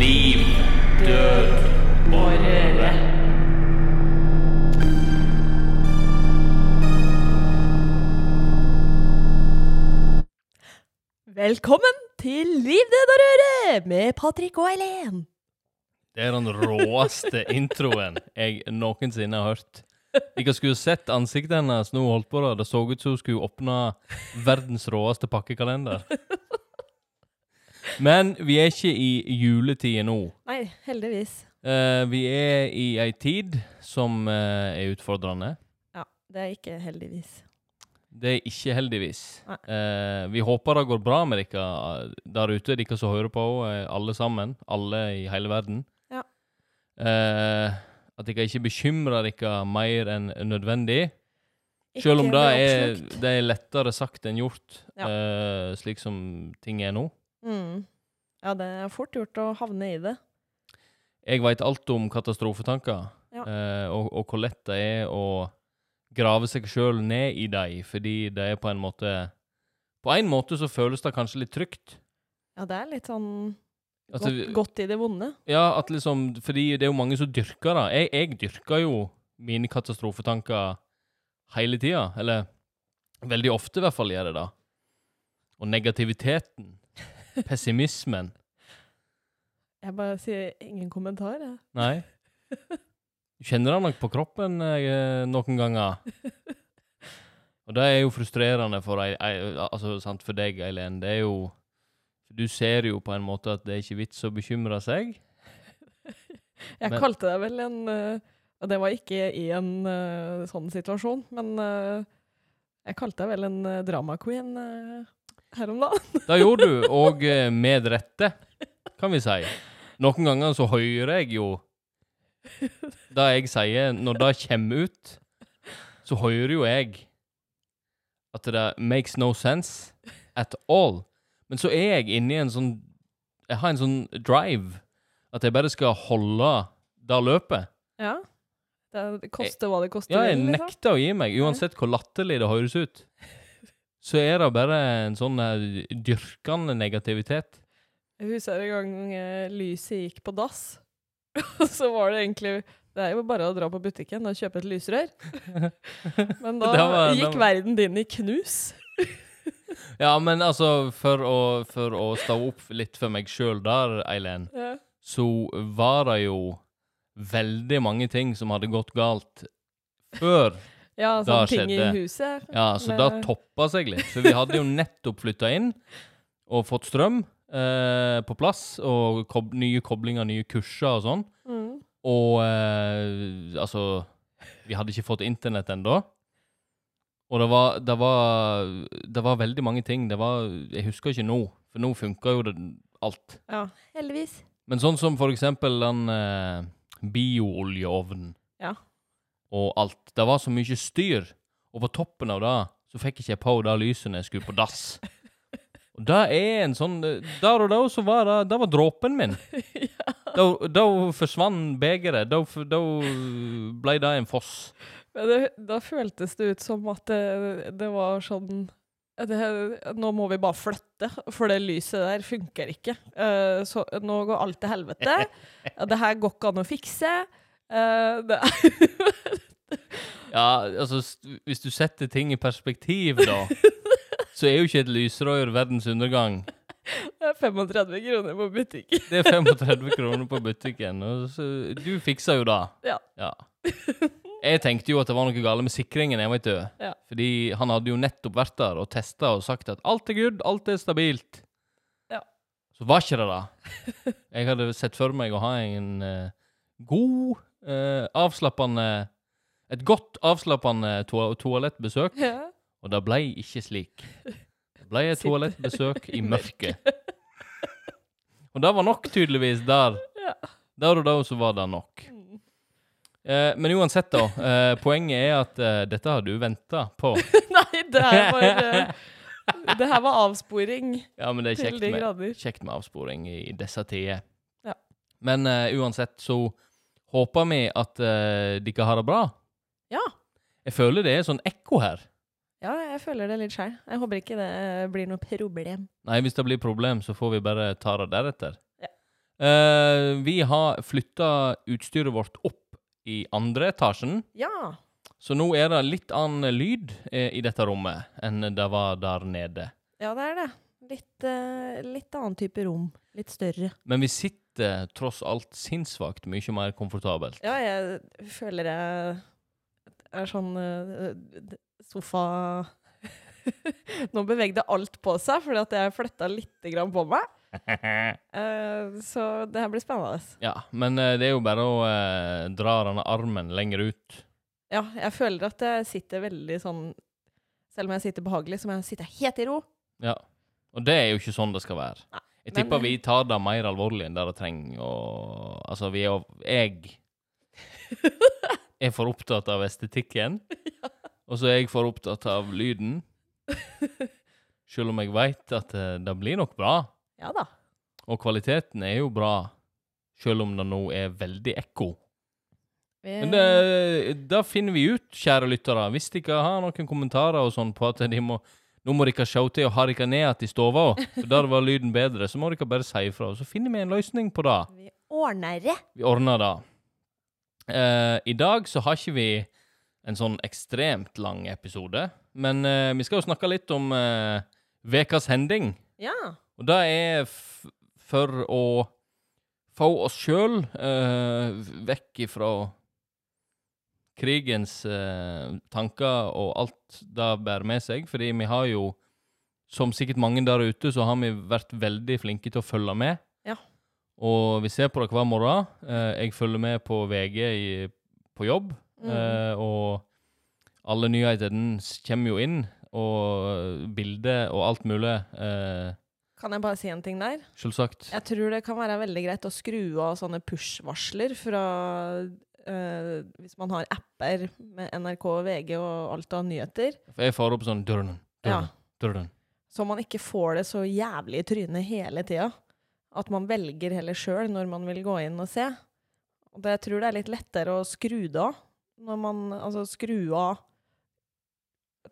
Liv, død og røre. Velkommen til Liv, død og røre med Patrick og Eileen. Det er den råeste introen jeg noensinne har hørt. Jeg skulle sett ansiktet hennes nå holdt på det. Det så ut som hun skulle åpne verdens råeste pakkekalender. Men vi er ikke i juletida nå. Nei, heldigvis. Eh, vi er i ei tid som eh, er utfordrende. Ja, det er ikke heldigvis. Det er ikke heldigvis. Eh, vi håper det går bra med dere eh, der ute, dere som hører på, eh, alle sammen. Alle i hele verden. Ja. Eh, at dere ikke bekymrer dere mer enn nødvendig. Selv om det er, det er lettere sagt enn gjort, Ja. slik som ting er nå. Mm. Ja, det er fort gjort å havne i det. Jeg veit alt om katastrofetanker, Ja. eh, og, og hvor lett det er å grave seg sjøl ned i dem, fordi det er på en måte På en måte så føles det kanskje litt trygt. Ja, det er litt sånn Altså, godt, godt i det vonde. Ja, at liksom Fordi det er jo mange som dyrker det. Jeg, jeg dyrker jo mine katastrofetanker hele tida. Eller veldig ofte, i hvert fall, gjør jeg det. Og negativiteten, pessimismen Jeg bare sier ingen kommentar, jeg. Nei. Du kjenner det nok på kroppen eh, noen ganger. Og det er jo frustrerende for, ei, ei, altså, sant, for deg, Eileen. Det er jo Du ser jo på en måte at det er ikke vits å bekymre seg. Jeg Men- kalte deg vel en eh, Og det var ikke i en eh, sånn situasjon, men jeg kalte deg vel en drama queen her om dagen. Det gjorde du, og eh, med rette, kan vi si. Noen ganger så hører jeg jo det jeg sier. Når det kommer ut, så hører jo jeg at det makes no sense at all. Men så er jeg inne i en sånn Jeg har en sånn drive at jeg bare skal holde det løpet. Ja. Det, det koster hva det koster. Ja, jeg liksom. nekter å gi meg, uansett hvor latterlig det høres ut. Så er det bare en sånn eh, dyrkende negativitet. Jeg husker en gang lyset gikk på dass. Og så var det egentlig Det er jo bare å dra på butikken og kjøpe et lysrør. Men da var- gikk var- verden din i knus. Ja, men altså, for å, for å stå opp litt for meg sjøl der, Eileen, Ja. så var det jo veldig mange ting som hadde gått galt før. Ja, sånn ting skjedde. i huset. Ja, så Med- det toppa seg litt. For vi hadde jo nettopp flytta inn og fått strøm eh, på plass, og kob nye koblinger, nye kurser og sånn. Mm. Og eh, altså Vi hadde ikke fått internett ennå. Og det var, det, var, det var veldig mange ting. Det var Jeg husker ikke nå, for nå funka jo det alt. Ja, heldigvis. Men sånn som for eksempel den eh, biooljeovnen Ja. Og alt. Det var så mye styr. Og på toppen av det så fikk ikke jeg på det lyset når jeg skulle på dass. Og det er en sånn Der og da så var det Det var dråpen min. Da, da forsvant begeret. Da, da ble det en foss. Men det, da føltes det ut som at det, det var sånn det, Nå må vi bare flytte, for det lyset der funker ikke. Uh, så nå går alt til helvete. Ja, det her går ikke an å fikse. Eh, det Ja, altså Hvis du setter ting i perspektiv, da, så er jo ikke et lysrør verdens undergang. er 35 kroner på butikken. Det er 35 kroner på butikken. Og du fiksa jo det. Ja. Jeg tenkte jo at det var noe galt med sikringen. jeg vet du. Ja. Fordi han hadde jo nettopp vært der og testa og sagt at alt er good, alt er stabilt. Ja. Så var ikke det det. Jeg hadde sett for meg å ha en uh, god, eh, avslappende Et godt avslappende to toalettbesøk, Ja. og det ble ikke slik. Det ble et toalettbesøk i mørket. Og det var nok, tydeligvis, der. Ja. Der og da så var det nok. Mm. Eh, men uansett, da. Eh, poenget er at eh, dette har du venta på. Nei, det her var Det her var avsporing Ja, men det er kjekt med, grader. kjekt med avsporing i, i disse tider. Ja. Men eh, uansett så håper vi at uh, dere har det bra. Ja. Jeg føler det er sånn ekko her. Ja, jeg føler det litt sjøl. Jeg håper ikke det blir noe problem. Nei, hvis det blir problem, så får vi bare ta det deretter. Ja. Uh, vi har flytta utstyret vårt opp i andre etasjen, Ja. så nå er det litt annen lyd eh, i dette rommet enn det var der nede. Ja, det er det. Litt, uh, litt annen type rom. Litt større. Men vi sitter tross alt sinnssvakt mye mer komfortabelt. Ja, jeg føler jeg er sånn eh, sofa Nå bevegde alt på seg fordi at jeg flytta litt grann på meg. Eh, så det her blir spennende. ja, men eh, det er jo bare å dra denne armen lenger ut. Ja, jeg føler at jeg sitter veldig sånn Selv om jeg sitter behagelig, så må jeg sitte helt i ro. Ja. Og det er jo ikke sånn det skal være. Nei, Jeg men- tipper vi tar det mer alvorlig enn det det trenger. Og altså, vi er jo Jeg er for opptatt av estetikken. Og så er jeg for opptatt av lyden. Selv om jeg veit at eh, det blir nok bra. Ja da. Og kvaliteten er jo bra, selv om det nå er veldig ekko. Men det, da finner vi ut, kjære lyttere, hvis dere har noen kommentarer og sånn på at de må nå må dere til å ha dere ned igjen i stua, for der var lyden bedre. Så må dere bare si ifra, og så finner vi en løsning på det. vi ordner det. Vi ordner det. Uh, I dag så har ikke vi en sånn ekstremt lang episode, men uh, vi skal jo snakke litt om vekas hending. Ja. Og det er for å få oss sjøl uh, vekk ifra krigens eh, tanker og alt det bærer med seg. Fordi vi har jo, som sikkert mange der ute, så har vi vært veldig flinke til å følge med. Ja. Og vi ser på det hver morgen. Eh, jeg følger med på VG i, på jobb. Mm. Eh, og alle nyhetene kommer jo inn, og bilder og alt mulig. Eh, Kan jeg bare si en ting der? Selvsagt. Jeg tror det kan være veldig greit å skru av sånne push-varsler fra eh, Hvis man har apper med NRK, VG og alt av nyheter. Jeg får opp sånn dørren, Ja. dørren, dørren. Så man ikke får det så jævlig i trynet hele tida. At man velger heller sjøl når man vil gå inn og se. Og det, jeg tror det er litt lettere å skru det av. Når man altså skru av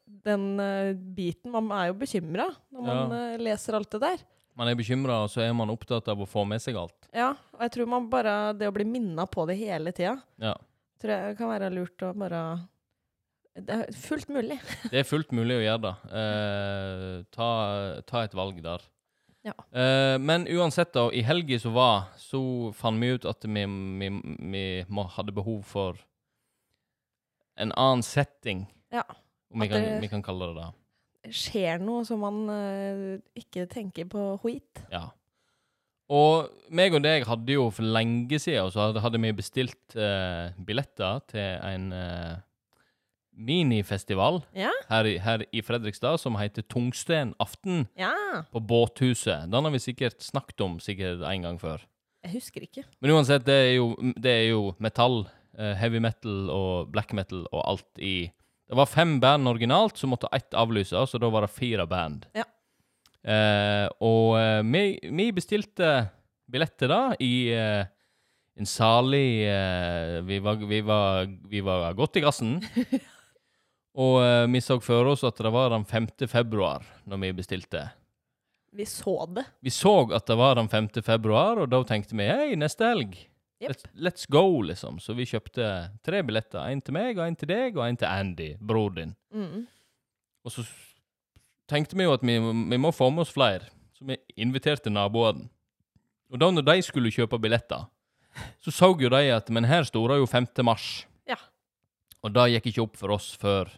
den uh, biten. Man er jo bekymra når man eh, leser alt det der. Man er bekymra, og så er man opptatt av å få med seg alt. Ja, og jeg tror man bare Det å bli minna på det hele tida, Ja. tror jeg kan være lurt å bare Det er fullt mulig. Det er fullt mulig å gjøre det. Eh, ta, ta et valg der. Ja. Eh, men uansett, da, i helga som var, så fant vi ut at vi, vi, vi må, hadde behov for en annen setting. Ja. Om vi kan, vi kan kalle det det. Skjer noe som man uh, ikke tenker på skit. Ja. Og meg og deg hadde jo for lenge siden så hadde, hadde vi bestilt uh, billetter til en uh, minifestival Ja. her, i- her i Fredrikstad som heter Tungsten aften Ja. på Båthuset. Den har vi sikkert snakket om sikkert en gang før. Jeg husker ikke. Men uansett, det er jo, det er jo metall, heavy metal og black metal og alt i Det var fem band originalt, så måtte ett avlyse, så da var det fire band. Ja. Eh, og eh, vi, vi bestilte billetter da i eh, en salig eh, vi, var, vi, var, vi var godt i gassen. og eh, vi så for oss at det var den 5. februar når vi bestilte. Vi så det. Vi så at det var den 5. februar, og da tenkte vi hei, neste helg. Let's, let's go, liksom. Så vi kjøpte tre billetter. En til meg, og en til deg, og en til Andy, bror din. Mm. Og så tenkte vi jo at vi, vi må få med oss flere, så vi inviterte naboene. Og da når de skulle kjøpe billetter, så så jo de at Men her sto det jo 5. mars. Ja. Og det gikk ikke opp for oss før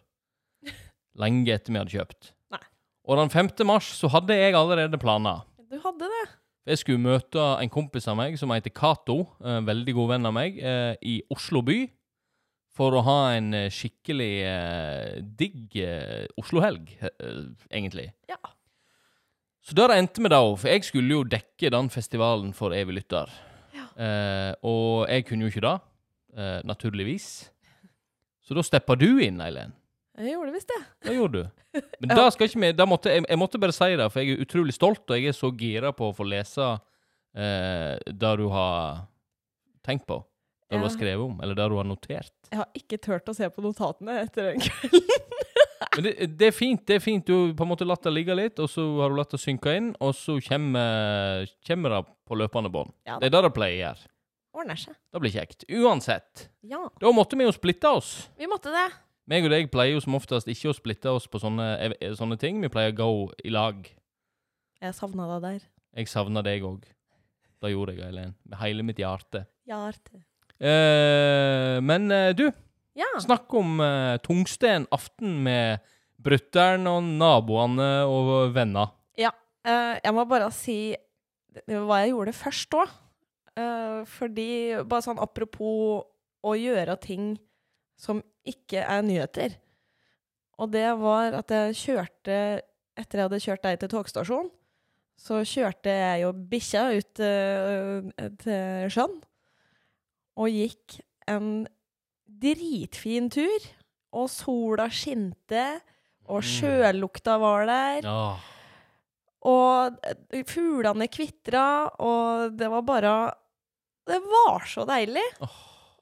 lenge etter vi hadde kjøpt. Nei. Og den 5. mars så hadde jeg allerede planer. Du hadde det. Jeg skulle møte en kompis av meg som heter Cato, en veldig god venn av meg, eh, i Oslo by. For å ha en eh, skikkelig eh, digg Oslo-helg, egentlig. Ja. Så der endte vi da, for jeg skulle jo dekke den festivalen for evig lytter. Ja. Eh, og jeg kunne jo ikke det, eh, naturligvis. Så da steppa du inn, Eileen. Jeg gjorde visst det. Det gjorde du? Men Ja. da skal ikke vi da måtte, jeg, jeg måtte bare si det, for jeg er utrolig stolt, og jeg er så gira på å få lese eh, det du har tenkt på. Det du har skrevet om, eller det du har notert. Jeg har ikke turt å se på notatene etter den kvelden. Men det, det er fint. det er fint. Du har på en måte latt det ligge litt, og så har du latt det synke inn, og så kommer, kommer det på løpende bånd. Ja Det er det det pleier å gjøre. Ordner seg. Det blir kjekt. Uansett. Ja, Da måtte vi jo splitte oss. vi måtte det. Meg og deg pleier jo som oftest ikke å splitte oss på sånne, sånne ting. Vi pleier å gå i lag. Jeg savna deg der. Jeg savna deg òg. Det gjorde jeg, Eileen. Med hele mitt hjerte. Hjerte. Eh, men eh, du, Ja. snakk om eh, tungsten aften med brutter'n og naboene og venner. Eh, jeg må bare si hva jeg gjorde først òg. fordi, bare sånn apropos å gjøre ting som ikke er nyheter. Og det var at jeg kjørte Etter jeg hadde kjørt deg til togstasjonen, så kjørte jeg jo bikkja ut uh, til sjøen. Og gikk en dritfin tur. Og sola skinte, og Mm. sjølukta var der. Oh. Og eh, fuglene kvitra, og det var bare Det var så deilig. Åh.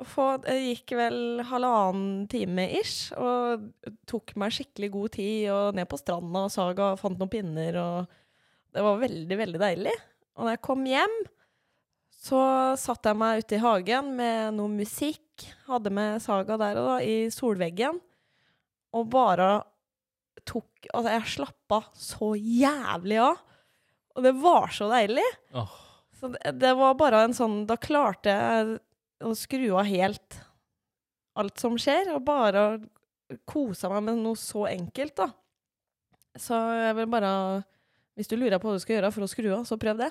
For det gikk vel halvannen time ish, og tok meg skikkelig god tid og ned på stranda og saga og fant noen pinner, og det var veldig, veldig deilig. Og da jeg kom hjem, så satte jeg meg ute i hagen med noe musikk, hadde med saga der og da, i solveggen, og bare tok Altså, jeg slappa så jævlig av. Og det var så deilig. Oh. Så det, det var bare en sånn Da klarte jeg å skru av helt alt som skjer, og bare kose meg med noe så enkelt, da. Så jeg vil bare Hvis du lurer på hva du skal gjøre for å skru av, så prøv det.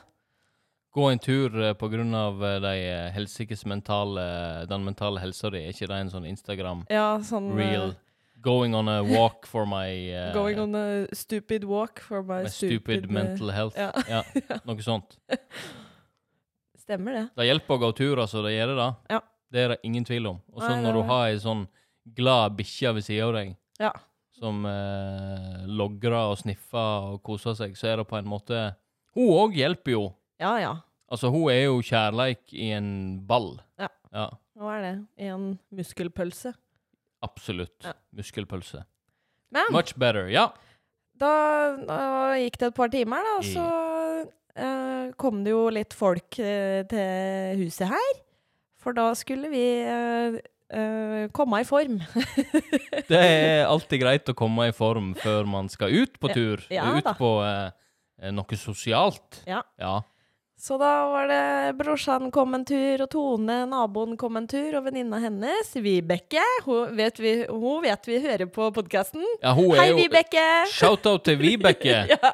Gå en tur pga. på grunn av eh, de eh, helsikes mentale Den mentale helsa di. Er ikke det en sånn Instagram Ja, sånn eh, real Going on a walk for my uh, Going on a stupid walk for my, my stupid, stupid, mental health. ja. Ja, noe sånt. Stemmer det. Det hjelper å gå tur, altså. Det gjør det. da. Ja. Det er det ingen tvil om. Og så når du har ei sånn glad bikkje ved sida av deg Ja. som eh, logrer og sniffer og koser seg, så er det på en måte Hun òg hjelper jo. Ja ja. Altså, hun er jo kjærleik i en ball. Ja. ja Hva er det? i En muskelpølse. absolutt. Ja. Muskelpølse. Men Much better. Ja. da, da gikk det et par timer, da, så eh, kom det jo litt folk eh, til huset her. For da skulle vi eh, eh, komme i form. Det er alltid greit å komme i form før man skal ut på tur. Ja ut da. på eh, eh, noe sosialt. Ja. ja. Så da var det brorsan kom en tur, og Tone, naboen, kom en tur, og venninna hennes, Vibeke, hun vet vi, hun vet vi hører på podkasten. Ja, Hei, jo Vibeke! Shout-out til Vibeke. Ja.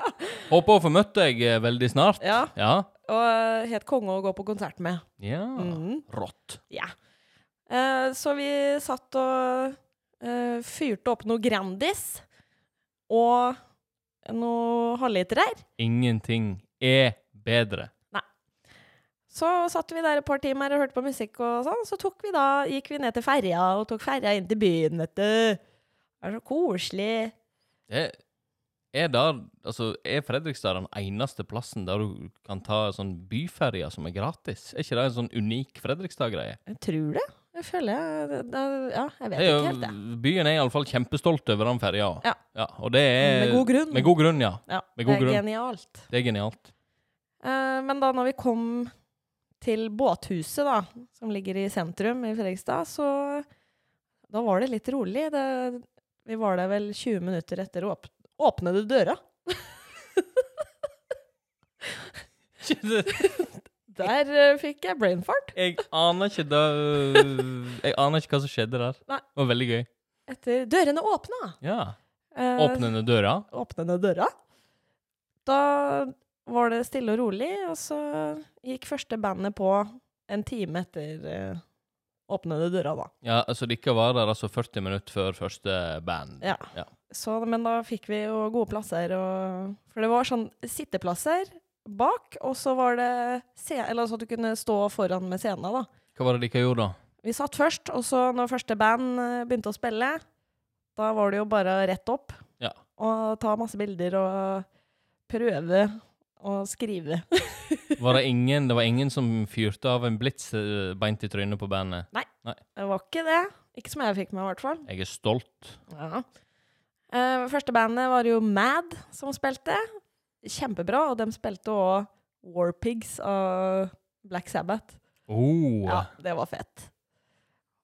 Håper å få møtt deg eh, veldig snart. ja. Ja. Og eh, helt konge å gå på konsert med. Ja. Mhm. Rått. Ja. Uh, så vi satt og uh, fyrte opp noe Grandis og noe halvliterer. Ingenting er bedre. Så satt vi der et par timer og hørte på musikk og sånn. Så tok vi da, gikk vi ned til ferja og tok ferja inn til byen, vet du. Det er så koselig. Det er der Altså, er Fredrikstad den eneste plassen der du kan ta sånn byferja som er gratis? Er ikke det en sånn unik Fredrikstad-greie? Jeg tror det. Jeg føler jeg det, det, Ja, jeg vet er ikke helt, det. Byen er iallfall kjempestolt over den ferja. Ja. Og det er Med god grunn. Med god grunn, ja. Ja, med det er grunn. genialt. Det er genialt. Uh, men da når vi kom til båthuset, da, som ligger i sentrum i Fredrikstad, så da var det litt rolig. Det, vi var der vel 20 minutter etter å åp åpne døra. Der uh, fikk jeg brain fart. Jeg aner ikke det Jeg aner ikke hva som skjedde der. Nei. Det var veldig gøy. Etter dørene åpna. Ja. Eh, Åpnende døra. åpnende døra. Da var det stille og rolig, og så gikk første bandet på en time etter eh, åpnede døra, da. Ja, Så Dere var der altså 40 minutter før første band. Ja. Ja. Så, men da fikk vi jo gode plasser, og, for det var sånn sitteplasser bak, og så var det se, eller så at du kunne stå foran med scenen, da. Hva var det dere gjorde da? Vi satt først, og så når første band eh, begynte å spille, da var det jo bare rett opp. Ja. Og ta masse bilder og prøve å skrive. Var det ingen Det var ingen som fyrte av en blits eh, beint i trynet på bandet? Nei, Det var ikke det. Ikke som jeg fikk med, i hvert fall. Jeg er stolt. Ja. Uh, første bandet var jo Mad som spilte. Kjempebra, og de spilte òg Warpigs av Black Sabbath. Oh. Ja, det var fett.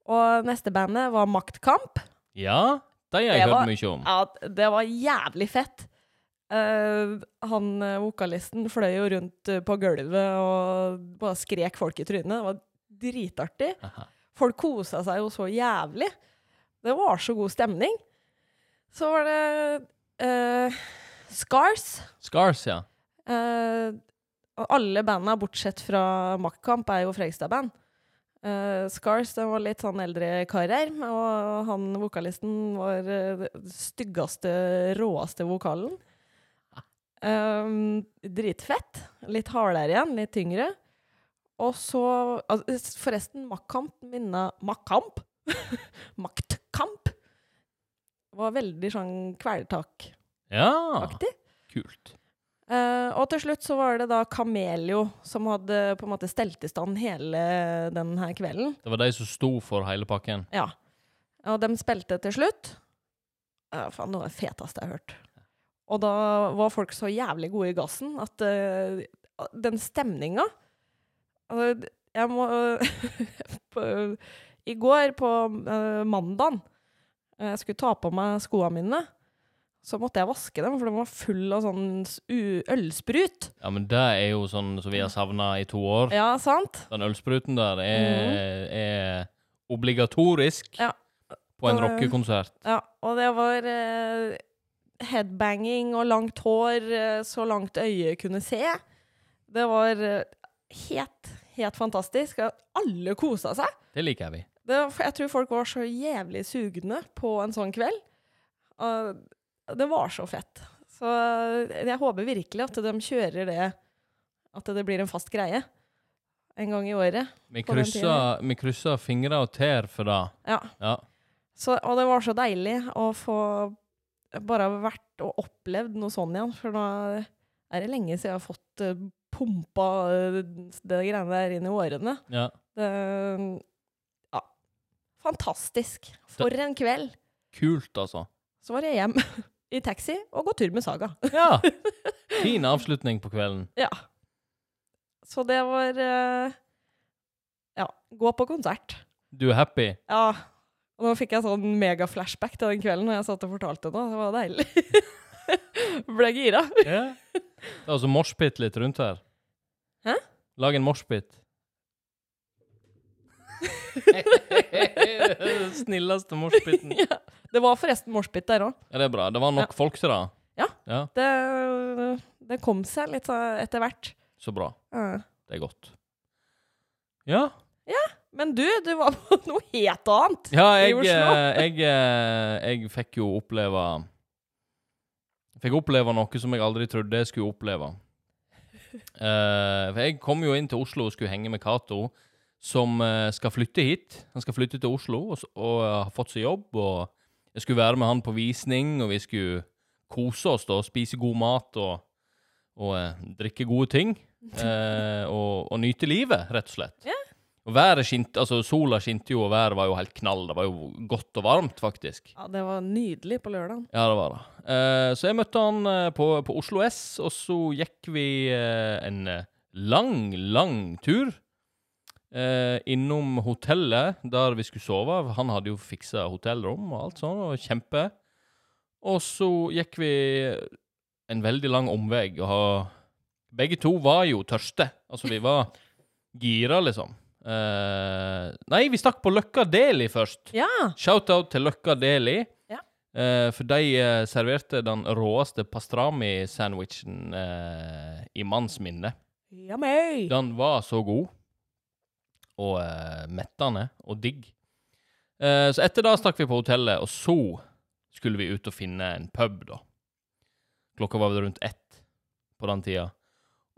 Og neste bandet var Maktkamp. Ja, de har jeg Det hørt mye om. Ja, det var jævlig fett. Eh, han eh, vokalisten fløy jo rundt eh, på gulvet og bare skrek folk i trynet. Det var dritartig. Aha. Folk kosa seg jo så jævlig. Det var så god stemning. Så var det uh, Scars. Scars, ja. Uh, alle banda bortsett fra Maktkamp er jo Fredrikstad-band. Uh, Scars det var litt sånn eldre karer, og han vokalisten var uh, styggeste, råeste vokalen. Um, dritfett. Litt hardere igjen, litt tyngre. Og så altså, Forresten, Maktkamp minna Maktkamp? Maktkamp! Var veldig sånn kvelertak-aktig. Ja, kult. Uh, og til slutt så var det da Kamelio som hadde på en måte stelt i stand hele den her kvelden. Det var de som sto for hele pakken. Ja. Og de spilte til slutt. Uh, faen, noe av det feteste jeg har hørt. Og da var folk så jævlig gode i gassen at uh, den stemninga uh, Jeg må på, I går, på uh, mandagen, eh, jeg skulle ta på meg skoene mine, så måtte jeg vaske dem, for de var full av sånn ølsprut. Ja, men det er jo sånn som vi har savna i to år. Ja, sant? Den ølspruten der er, er obligatorisk Ja. på en rockekonsert. Ja, og det var headbanging og langt hår eh, så langt øyet kunne se. Det var eh, helt, helt fantastisk. Alle kosa seg. Det liker vi. Det, jeg tror folk var så jævlig sugne på en sånn kveld. Det var så fett. Så eh, jeg håper virkelig at de kjører det At det blir en fast greie en gang i året. Vi krysser, vi krysser fingre og tær for det. Ja. Ja. Så, og det var så deilig å få bare vært og opplevd noe sånn igjen. For nå er det lenge siden jeg har fått uh, pumpa eh, det greiene der inn i årene. ja. Det, ja. Fantastisk. For en kveld. Kult, altså. Så var jeg hjem i taxi og gå tur med Saga. Ja. Fin avslutning på kvelden. Ja. Så det var eh, Ja, gå på konsert. Du er happy? Ja. Og nå fikk jeg sånn megaflashback til den kvelden når jeg satt og fortalte det. Det var deilig. Ble gira. Ja. Det er altså moshpit litt rundt her. Hæ? Lag en moshpit. Snilleste moshpiten. Ja. Det var forresten moshpit der òg. Ja, det er bra. Det var nok folk til det. Ja. ja. Det, det kom seg litt etter hvert. Så bra. Ja. Det er godt. Ja. Men du, du var på noe helt annet. Ja, I Oslo. Ja, jeg, eh, jeg fikk jo oppleve Fikk oppleve noe som jeg aldri trodde jeg skulle oppleve. Uh, for jeg kom jo inn til Oslo og skulle henge med Cato, som uh, skal flytte hit. Han skal flytte til Oslo og, og eh, har fått seg jobb. Og jeg skulle være med han på visning, og vi skulle kose oss da, spise god mat og, og eh, drikke gode ting. eh, og, og nyte livet, rett og slett. Ja. Og været skinte, altså Sola skinte jo, og været var jo helt knall. Det var jo godt og varmt, faktisk. Ja, det var nydelig på lørdag. Ja, det var det. Eh, så jeg møtte han eh, på, på Oslo S, og så gikk vi eh, en eh, lang, lang tur. eh, innom hotellet der vi skulle sove. Han hadde jo fiksa hotellrom og alt sånt, og kjempe. Og så gikk vi en veldig lang omvei, og begge to var jo tørste. Altså, vi var gira, liksom. Eh, nei, vi stakk på Løkka Deli først. Ja. Shout-out til Løkka Deli. Ja. Uh, for de uh, serverte den råeste pastrami-sandwichen i manns minne. Yummy. Den var så god. Og mettende og digg. Så etter det stakk vi på hotellet, og så skulle vi ut og finne en pub, da. Klokka var vel rundt ett på den tida.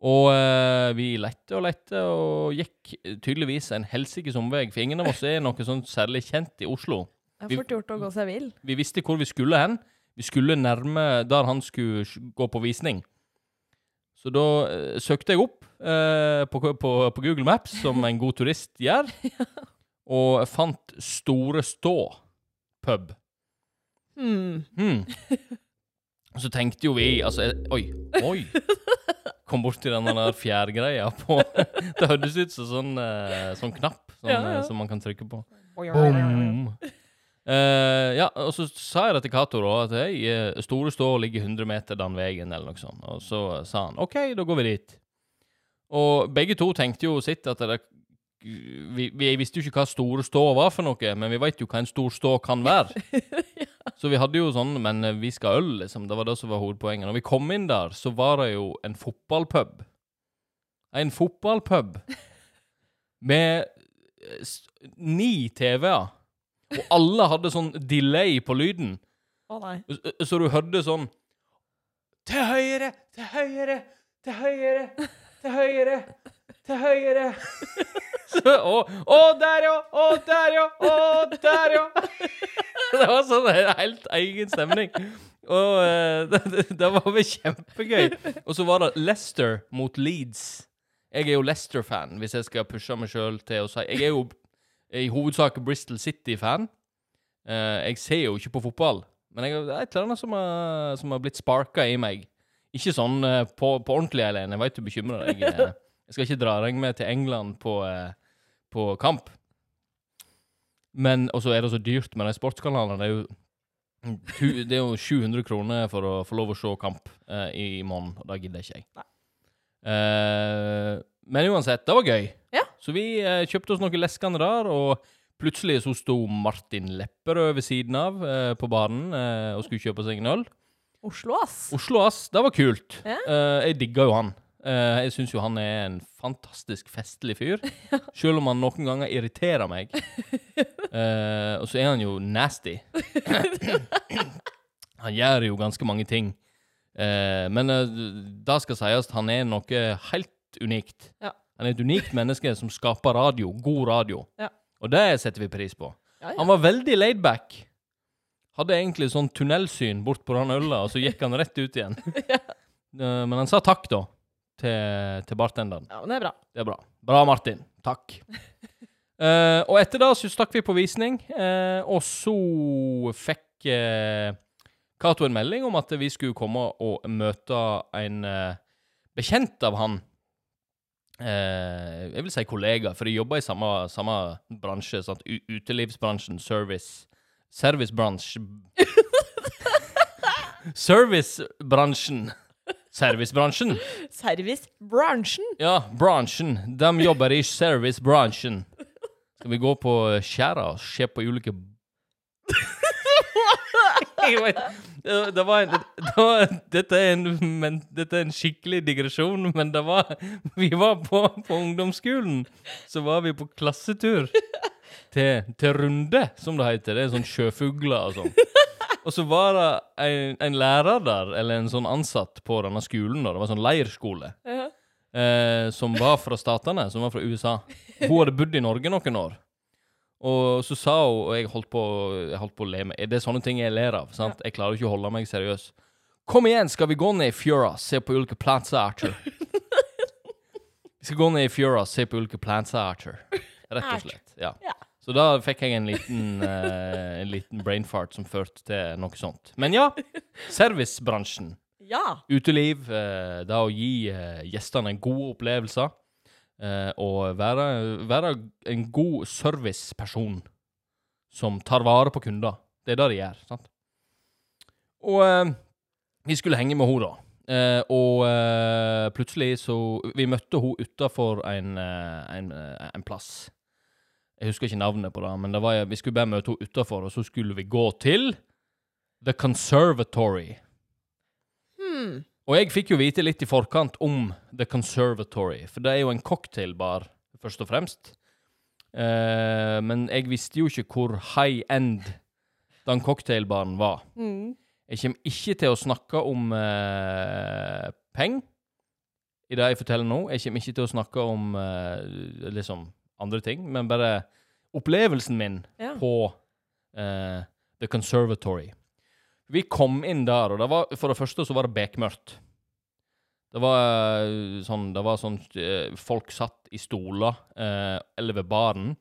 Og eh, vi lette og lette og gikk tydeligvis en helsikes omvei, for ingen av oss er noe sånn særlig kjent i Oslo. Det er fort gjort å gå seg vill. Vi visste hvor vi skulle hen. Vi skulle nærme der han skulle gå på visning. Så da eh, søkte jeg opp eh, på, på, på Google Maps, som en god turist gjør, og fant Store Stå pub. Hmm. Hmm. Så tenkte jo vi Altså, oi, oi. Kom borti den der fjærgreia på Det hørtes ut som sånn, eh, sånn knapp sånn, Ja, ja. eh, som man kan trykke på. Boom. Uh, ja, og så sa jeg det til Cato da, at hei, Store Stå ligger 100 meter den veien, eller noe sånt. Og så sa han OK, da går vi dit. Og begge to tenkte jo sitt at det vi, vi visste jo ikke hva Store Stå var for noe, men vi vet jo hva en stor stå kan være. Så vi hadde jo sånn Men eh, vi skal øl, liksom. Det var det som var hovedpoenget. Når vi kom inn der, så var det jo en fotballpub. En fotballpub med eh, ni TV-er. Og alle hadde sånn delay på lyden. Å nei. Så- Så du hørte sånn Til høyre, til høyre, til høyre, til høyre, til høyre. Å, å, der, ja! Å, der, ja! Å, der, ja! Det var sånn en helt egen stemning. Og eh, det, det, det var vel kjempegøy. Og så var det Leicester mot Leeds. Jeg er jo Leicester-fan, hvis jeg skal pushe meg sjøl til å si Jeg er jo i hovedsak Bristol City-fan. Eh, jeg ser jo ikke på fotball, men jeg, det er et eller annet som har, som har blitt sparka i meg. Ikke sånn eh, på, på ordentlig, Eileen. Jeg veit du bekymrer deg. Jeg skal ikke dra deg med til England på, eh, på kamp. Men Og så er det så dyrt med de sportskanalene. Det er jo det er jo 700 kroner for å få lov å se kamp eh, i morgen, og det gidder ikke jeg. Eh, men uansett, det var gøy. Ja. Så vi eh, kjøpte oss noe leskende der, og plutselig så sto Martin Lepperød ved siden av eh, på baren eh, og skulle kjøpe seg en øl. Oslo, ass. Oslo, ass. Det var kult. Ja. Eh, jeg digga jo han. Eh, jeg syns jo han er en fantastisk festlig fyr. Selv om han noen ganger irriterer meg. uh, og så er han jo nasty. han gjør jo ganske mange ting. Uh, men uh, det skal sies, han er noe helt unikt. Ja. Han er et unikt menneske som skaper radio. God radio. Ja. Og det setter vi pris på. Ja, ja. Han var veldig laidback. Hadde egentlig sånn tunnelsyn bort på den øla, og så gikk han rett ut igjen. Men han sa takk, da, til, til bartenderen. ja, men det er bra. Det er bra. Bra, Martin. Takk. uh, og etter det så stakk vi på visning, uh, og så fikk uh, Cato en melding om at vi skulle komme og møte en bekjent av han. Jeg vil si kollega, for de jobber i samme, samme bransje. Sant? Utelivsbransjen, service Servicebransje Servicebransjen. Servicebransjen. Servicebransjen. Ja, bransjen. De jobber i servicebransjen. Skal vi gå på skjæra og se på ulike vet, det, det var en det var, dette, er en, men, dette er en skikkelig digresjon, men det var Vi var på, på ungdomsskolen. Så var vi på klassetur til, til Runde, som det heter. Det er sånn sjøfugler og sånn. Og så var det en, en lærer der, eller en sånn ansatt på denne skolen, da. det var sånn leirskole, Ja. eh, som var fra statene, som var fra USA. Hun hadde bodd i Norge noen år. Og så sa hun, og jeg holdt på, jeg holdt på å le meg Det er sånne ting jeg ler av. sant? Jeg klarer ikke å holde meg seriøs. Kom igjen, skal vi gå ned i fjøra, se på ulike plantearter? Vi skal gå ned i fjøra, se på ulike plantearter. Rett og slett. Ja. Ja. Så da fikk jeg en liten, eh, en liten brain fart som førte til noe sånt. Men ja, servicebransjen. ja. Uteliv, eh, det å gi eh, gjestene en god opplevelse. Eh, og være, være en god serviceperson som tar vare på kunder. Det er det de gjør. sant? Og eh, vi skulle henge med henne, da. Eh, og eh, plutselig så Vi møtte henne utafor en, eh, en, eh, en plass. Jeg husker ikke navnet på det, men det var, vi skulle bare møte henne utafor, og så skulle vi gå til The Conservatory. Hmm. Og jeg fikk jo vite litt i forkant om The Conservatory, for det er jo en cocktailbar, først og fremst. Eh, men jeg visste jo ikke hvor high end den cocktailbaren var. Mm. Jeg kommer ikke til å snakke om eh, penger i det jeg forteller nå. Jeg kommer ikke til å snakke om eh, liksom andre ting, men bare opplevelsen min Ja. på uh, The Conservatory. Vi kom inn der, og det var, for det første så var det bekmørkt. Det var eh, sånn, det var sånn eh, Folk satt i stoler, eh, eller ved baren.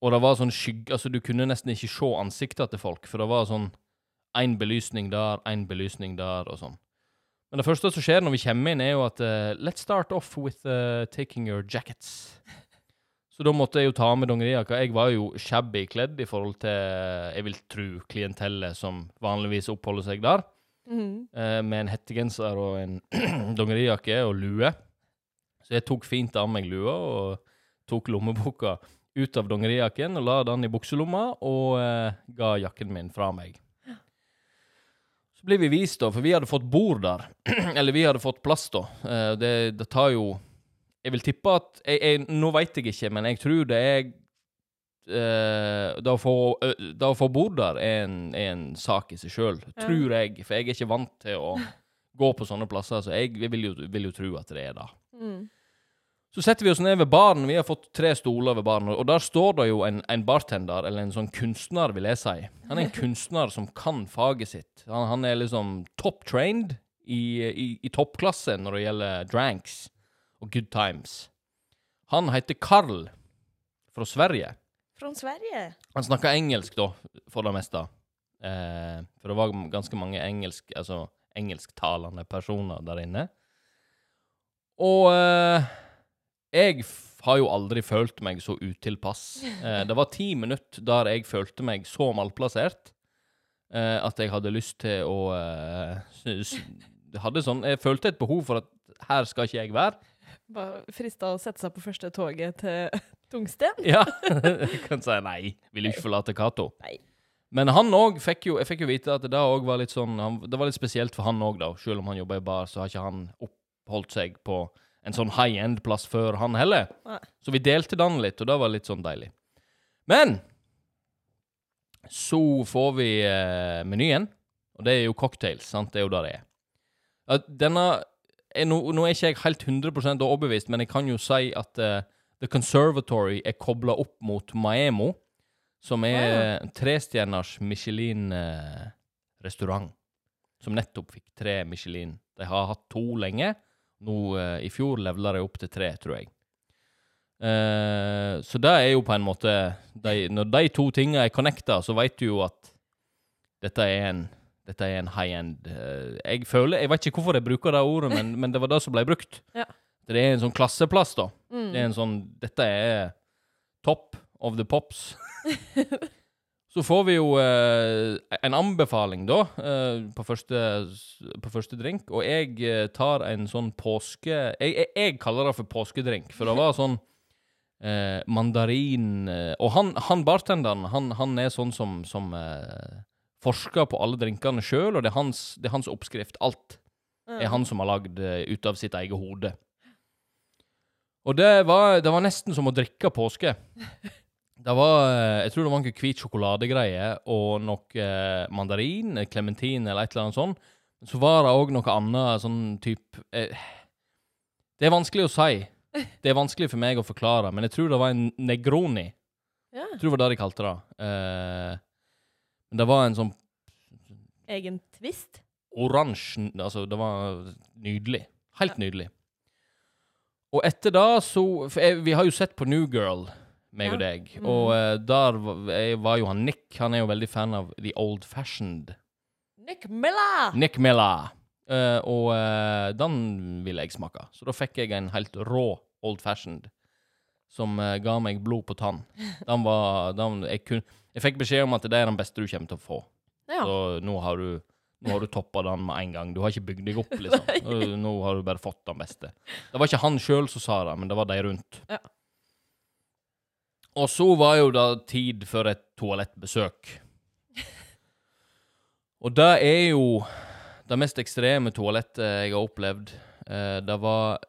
Og det var sånn skygge Altså, du kunne nesten ikke se ansiktet til folk, for det var sånn én belysning der, én belysning der, og sånn. Men det første som skjer når vi kommer inn, er jo at uh, Let's start off with uh, taking your jackets. Så da måtte jeg jo ta med dongerijakka. Jeg var jo shabby kledd i forhold til, jeg vil tro, klientellet som vanligvis oppholder seg der. Mm. eh, med en hettegenser og en dongerijakke og lue. Så jeg tok fint av meg lua og tok lommeboka ut av dongerijakken og la den i bukselomma og eh, ga jakken min fra meg. Så blir vi vist, da, for vi hadde fått bord der. Eller vi hadde fått plass, da. Eh, det, det tar jo Jeg vil tippe at jeg, jeg, Nå veit jeg ikke, men jeg tror det er eh, det, å få, ø, det å få bord der er en, er en sak i seg sjøl, Ja. tror jeg. For jeg er ikke vant til å gå på sånne plasser, så jeg vil jo, vil jo tro at det er det. Mm. Så setter vi oss ned ved baren. Vi har fått tre stoler ved baren, og der står det jo en, en bartender, eller en sånn kunstner, vil jeg si. Han er en kunstner som kan faget sitt. Han, han er liksom top trained i, i, i toppklasse når det gjelder dranks og good times. Han heter Carl fra Sverige. Fra Sverige. Han snakka engelsk, da, for det meste. Eh, for det var ganske mange engelsk, altså, engelsktalende personer der inne. Og eh, jeg har jo aldri følt meg så utilpass. Eh, det var ti minutter der jeg følte meg så malplassert eh, at jeg hadde lyst til å eh, hadde sånn, Jeg følte et behov for at her skal ikke jeg være. Bare frista å sette seg på første toget til Tungsten. Ja. jeg kan si nei. Vil ikke forlate Cato. Men han òg fikk jo Jeg fikk jo vite at det òg var litt sånn han, Det var litt spesielt for han òg, da. Selv om han jobber i bar, så har ikke han oppholdt seg på en sånn high end-plass før, han heller. Nei. Så vi delte den litt, og det var litt sånn deilig. Men så får vi eh, menyen, og det er jo cocktails, sant? Det er jo det det er. Denne er nå, nå er ikke jeg helt 100% overbevist, men jeg kan jo si at uh, The Conservatory er kobla opp mot Maemo, som er en trestjerners Michelin-restaurant. som nettopp fikk tre Michelin. De har hatt to lenge. Nå uh, I fjor levela de opp til tre, tror jeg. Uh, så det er jo på en måte de, Når de to tingene er connecta, så vet du jo at dette er en dette er en high end uh, Jeg føler, jeg vet ikke hvorfor jeg bruker det ordet, men, men det var det som ble brukt. Ja. Det er en sånn klasseplass, da. Mm. Det er en sånn Dette er top of the pops. Så får vi jo eh, en anbefaling, da, eh, på, første, på første drink. Og jeg eh, tar en sånn påske... Jeg, jeg, jeg kaller det for påskedrink, for det var sånn eh, mandarin eh, Og han, han bartenderen, han, han er sånn som, som forsker på alle drinkene sjøl, og det er, hans, det er hans oppskrift. Alt er han som har lagd uh, ut av sitt eget hode. Og det var, det var nesten som å drikke påske. Det var eh, Jeg tror det var noe hvit sjokoladegreie og noe eh, mandarin, eh, klementin eller et eller annet sånt. Så var det òg noe annet sånn type eh, Det er vanskelig å si. Det er vanskelig for meg å forklare, men jeg tror det var en negroni. Ja. Jeg tror det var det de kalte det. Eh, men det var en sånn Egen twist. oransje Altså, det var nydelig. Helt nydelig. Og etter da så For jeg, vi har jo sett på New Girl, meg og deg. Mm. Og uh, der var, jeg var jo han Nick. Han er jo veldig fan av The Old Fashioned. Nick Miller! Nick Miller. Uh, og uh, den ville jeg smake. Så da fikk jeg en helt rå Old Fashioned. Som eh, ga meg blod på tann. Den var den, jeg, kun, jeg fikk beskjed om at det er den beste du kommer til å få. Ja. Så nå har du Nå har du toppa den med en gang. Du har ikke bygd deg opp, liksom. Nå, nå har du bare fått den beste. Det var ikke han sjøl som sa det, men det var de rundt. Ja. Og så var jo det tid for et toalettbesøk. Og det er jo det mest ekstreme toalettet jeg har opplevd. Eh, det var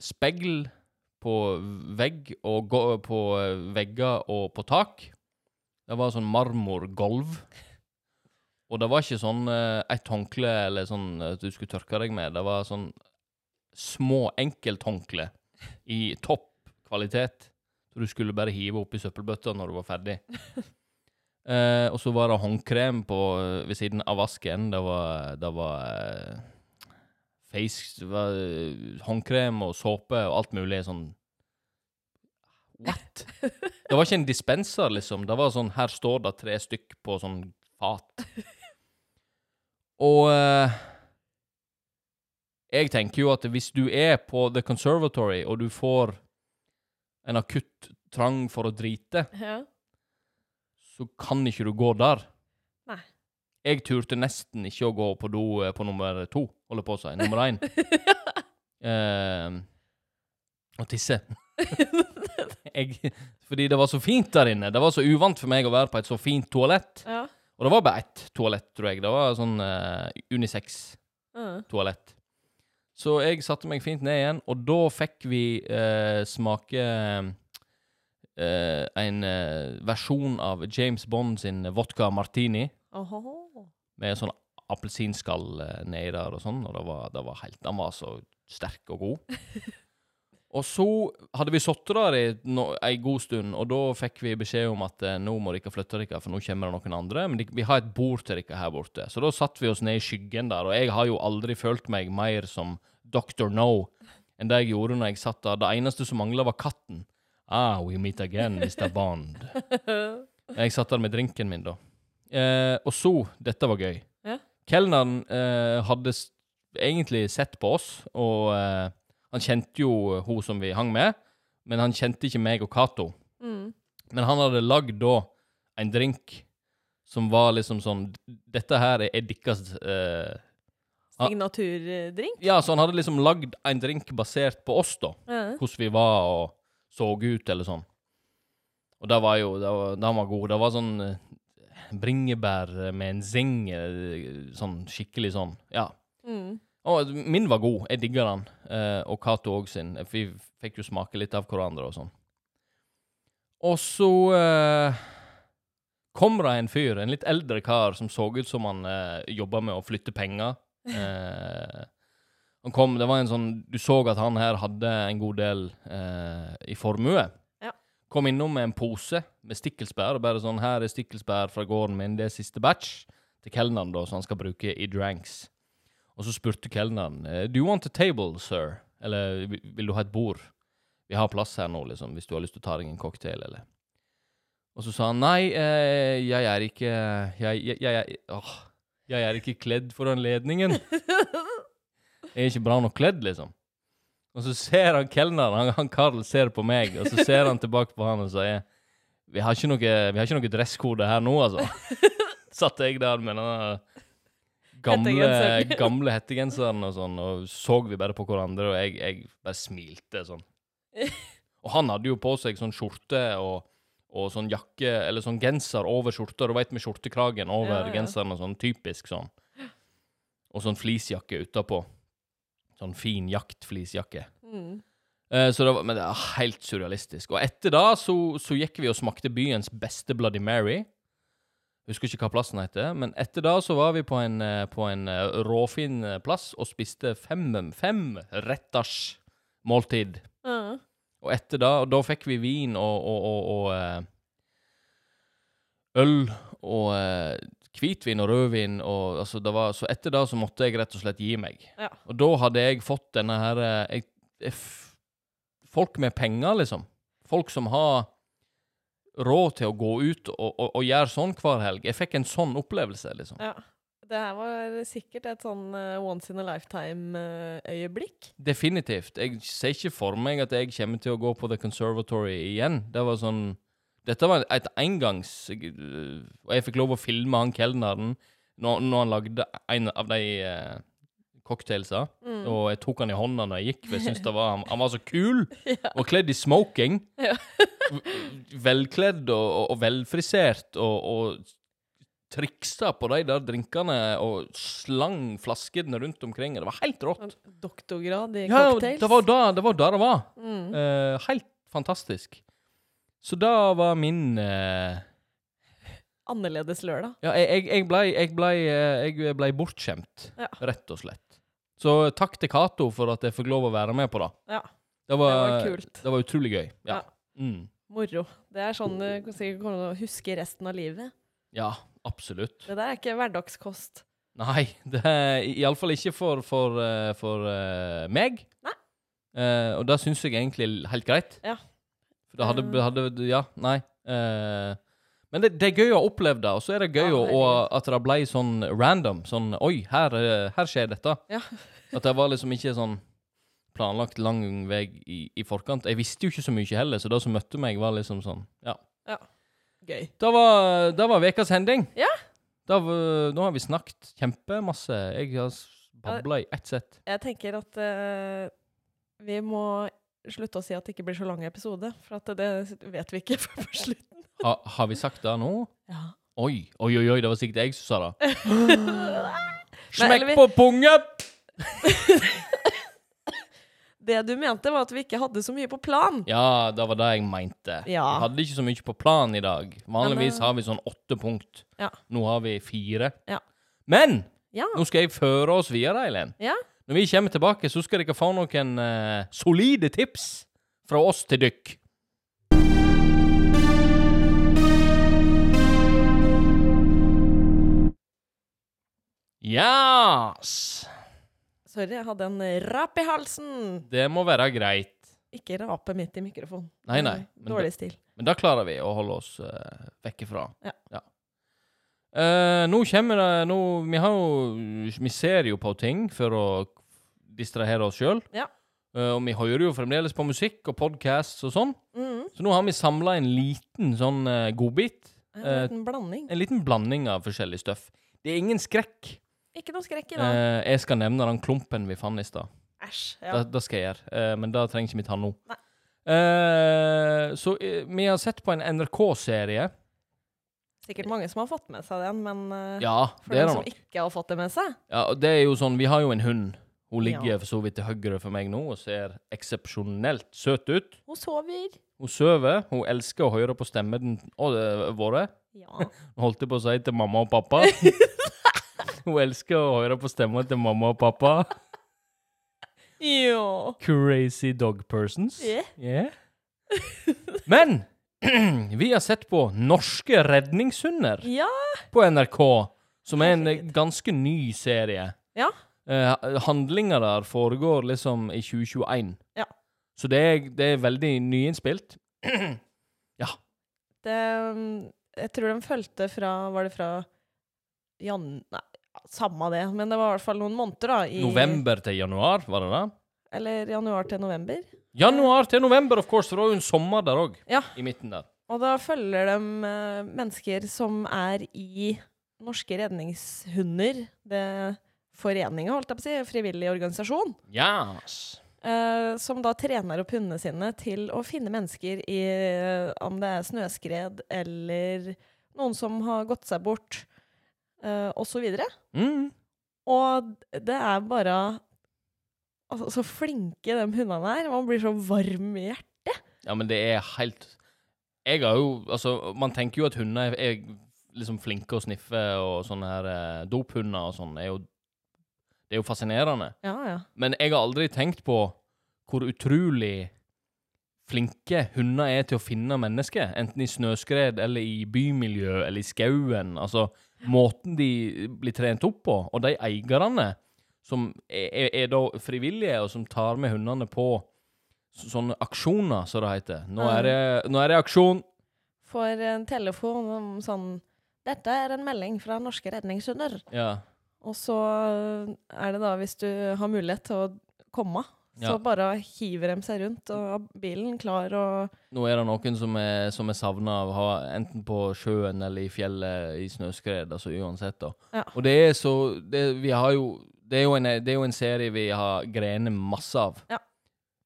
speil på vegg og på eh, vegger og på tak. Det var sånn marmorgulv. Og det var ikke sånn uh, et håndkle eller sånn at du skulle tørke deg med. Det var sånn små enkelthåndkle i topp kvalitet. Så du skulle bare hive oppi søppelbøtta når du var ferdig. uh, og så var det håndkrem på, eh, ved siden av vasken. Det var, det var eh, face eh, Håndkrem og såpe og alt mulig sånn What? Det var ikke en dispenser, liksom. Det var sånn Her står det tre stykk på sånn fat. Og uh, jeg tenker jo at hvis du er på The Conservatory, og du får en akutt trang for å drite, Ja. så kan ikke du gå der. Nei. Jeg turte nesten ikke å gå på do eh, på nummer to, holder på å si. Nummer én. Å og tisse. jeg, fordi det var så fint der inne. Det var så uvant for meg å være på et så fint toalett. Ja. Og det var bare ett toalett, tror jeg. Det var sånn uh, unisex-toalett. Ja. Så jeg satte meg fint ned igjen, og da fikk vi uh, smake uh, en eh, versjon av James Bond sin vodka martini Oho. med sånn appelsinskall eh, nedi der og sånn, og det var, det var helt Den var så sterk og god. Og så hadde vi sittet der i no, ei god stund, og da fikk vi beskjed om at eh, nå må dere flytte dere, for nå kommer det noen andre. Men de, vi har et bord til dere her borte. Så da satte vi oss ned i skyggen der, og jeg har jo aldri følt meg mer som Dr. No enn det jeg gjorde når jeg satt der. Det eneste som mangla, var katten. Ah, we meet again, Mr. Bond. Jeg satt der med drinken min, da. Eh, og så Dette var gøy. Kelneren eh, hadde egentlig sett på oss, og eh, han kjente jo hun som vi hang med, men han kjente ikke meg og Cato. Mm. Men han hadde lagd da en drink som var liksom sånn Dette her er, er deres eh. Signaturdrink? Ja, så han hadde liksom lagd en drink basert på oss, da. Hvordan vi var og så ut, eller sånn. Og det var jo Den var, var god. Det var sånn eh, bringebær med en zing, eh, sånn skikkelig sånn. Ja. Mm. Og min var god. Jeg digger den. Eh, og Cato òg sin. Vi fikk jo smake litt av hverandre og sånn. Og så eh, kom det en fyr, en litt eldre kar, som så ut som han eh, jobba med å flytte penger. Eh, han kom, det var en sånn Du så at han her hadde en god del eh, i formue. Kom innom med en pose med stikkelsbær. og Bare sånn 'Her er stikkelsbær fra gården min. Det er siste batch.' Til kelneren, da, som han skal bruke i dranks. Og så spurte kelneren eh, 'Do you want a table, sir?' Eller "Vil- du ha et bord?' Vi har plass her nå, liksom, hvis du har lyst til å ta deg en cocktail, eller Og så sa han 'Nei, eh, jeg er ikke jeg, jeg, jeg, åh, jeg er ikke kledd for anledningen'. Jeg er ikke bra nok kledd, liksom. Og så ser han kelneren, han, han Karl ser på meg, og så ser han tilbake på han og sier vi har ikke noe, vi har ikke noe dresskode her nå, altså. Satt jeg der med denne gamle, gamle hettegenseren og sånn, og så vi bare på hverandre, og jeg, jeg bare smilte sånn. Og han hadde jo på seg sånn skjorte og, og sånn jakke, eller sånn genser over skjorta, du veit med skjortekragen over Ja, ja. genseren og sånn, typisk sånn. Og sånn fleecejakke utapå. Sånn fin jaktflisjakke. Mm. Eh, så det var, men det er helt surrealistisk. Og etter da så, så gikk vi og smakte byens beste Bloody Mary. Husker ikke hva plassen heter, men etter da så var vi på en, eh, på en eh, råfin eh, plass og spiste fem, fem retters måltid. Mm. Og etter og da fikk vi vin og, og, og, og øl og hvitvin og rødvin. Og, altså, det var, så etter da så måtte jeg rett og slett gi meg. Ja. Og da hadde jeg fått denne her eh, jeg, jeg, Folk med penger, liksom. Folk som har råd til å gå ut og, og, og gjøre sånn hver helg. Jeg fikk en sånn opplevelse, liksom. ja. Det her var sikkert et sånn uh, once in a lifetime-øyeblikk. Definitivt. Jeg ser ikke for meg at jeg kommer til å gå på The Conservatory igjen. Det var sånn Dette var et engangs Og jeg fikk lov å filme han kelneren når, når han lagde en av de uh, cocktailsa. Mm. Og jeg tok han i hånda når jeg gikk, for jeg syntes det var han, han var så kul! Og kledd i smoking. Ja. Velkledd og, og, og velfrisert og, og triksa på de der drinkene og slang flaskene rundt omkring. Det var helt rått. Doktorgrad i Ja, cocktails. det var da det var. Det var. Mm. Uh, helt fantastisk. Så da var min eh, Annerledes lørdag. Ja, jeg, jeg, jeg blei jeg ble, eh, jeg ble bortskjemt, Ja. rett og slett. Så takk til Cato for at jeg fikk lov å være med på det. Ja. Det var, Det var kult. Det var utrolig gøy. Ja. Ja. Mm. Moro. Det er sånn du kan sikkert kommer til å huske resten av livet. ja, absolutt. Det der er ikke hverdagskost. Nei, det er iallfall ikke for, for, eh, for eh, meg. Nei. Eh, og det syns jeg egentlig er helt greit. Ja. For det hadde, hadde Ja, nei. Eh, men det, det er gøy å oppleve det, og så er det gøy Ja, å, at det ble sånn random. Sånn Oi, her, eh, her skjer dette. Ja. At det var liksom ikke sånn planlagt lang vei i, i forkant. Jeg visste jo ikke så mye heller, så det som møtte meg, var liksom sånn Ja. Gøy. Det var, det var ukas hending. Ja. Var- nå har vi snakket kjempemasse. Jeg har babla i ett sett. Jeg tenker at uh, vi må slutte å si at det ikke blir så lang episode, for det vet vi ikke før på slutten. Ha, har vi sagt det nå? Ja. Oi, oi, oi, det var sikkert jeg som sa det. Smekk vi- på pungen! Det du mente, var at vi ikke hadde så mye på plan. Ja, det var det jeg mente. Ja. Vi hadde ikke så mye på plan i dag. Vanligvis har vi sånn åtte punkt. Ja. Nå har vi fire. Ja. Men Ja. nå skal jeg føre oss videre, Eileen. Ja. Når vi kommer tilbake, så skal dere få noen uh, solide tips fra oss til dykk. Yes! Sorry, jeg hadde en rap i halsen. Det må være greit. Ikke rape midt i mikrofonen. Nei, nei, Dårlig Dårlig stil. Men da klarer vi å holde oss uh, vekke fra. Ja. Eh, nå kommer det nå, Vi har jo Vi ser jo på ting for å distrahere oss sjøl. Ja. og vi hører jo fremdeles på musikk og podcasts og sånn. Mm. Så nå har vi samla en liten sånn uh, godbit. En liten blanding. En liten blanding av forskjellig støff. Det er ingen skrekk. Ikke noe skrekk i dag. Jeg skal nevne den klumpen vi fant i stad. Æsj. Det, Ja. det skal jeg gjøre, men det trenger ikke vi ta nå. Så vi har sett på en NRK-serie. Sikkert mange som har fått med seg den, men eh, Ja, for dem som nok. ikke har fått det med seg Ja, og det er jo sånn, Vi har jo en hund. Hun ligger Ja. for så vidt til høyre for meg nå og ser eksepsjonelt søt ut. Hun sover. Hun sover. Hun elsker å høre på stemmen å, det- våre. Ja. Holdt jeg på å si til mamma og pappa. hun elsker å høre på stemmen til mamma og pappa. ja. Crazy dog persons. Yeah. Yeah. Men vi har sett på Norske redningshunder Ja. på NRK, som er en ganske ny serie. Ja. Eh, handlinga der foregår liksom i 2021. Ja. Så det er, det er veldig nyinnspilt. Det, um, jeg tror de fulgte fra Var det fra jan... Nei, samme det, men det var i hvert fall noen måneder, da. I, November til januar, var det det? Eller januar til november. Januar til november, of course, for det var jo en sommer der òg. Ja. I midten der. Og da følger de eh, mennesker som er i Norske redningshunder. Det foreninga, holdt jeg på å si. Frivillig organisasjon. Yes. eh, som da trener opp hundene sine til å finne mennesker i eh, Om det er snøskred eller noen som har gått seg bort, uh, osv. Mm. Og det er bare altså, Så flinke de hundene er. Man blir så varm i hjertet. Ja, men det er helt Jeg har jo Altså, man tenker jo at hunder er, liksom flinke å sniffe, og sånne her eh, dophunder og sånn er jo Det er jo fascinerende. Ja, ja. Men jeg har aldri tenkt på hvor utrolig flinke hunder er til å finne mennesker. Enten i snøskred eller i bymiljø eller i skauen. Altså, måten de blir trent opp på, og de eierne som er, er, da frivillige, og som tar med hundene på så- sånne aksjoner, som det heter. Nå er det, nå er det aksjon! Får en telefon om sånn Dette er en melding fra Norske redningshunder. Ja. Og så er det da, hvis du har mulighet til å komme, så Ja. bare hiver de seg rundt og bilen klar og Nå er det noen som er, som er savna av ha, enten på sjøen eller i fjellet i snøskred, altså uansett, da. Ja. Og det er så det, Vi har jo det er, jo en, det er jo en serie vi har grenet masse av. Ja.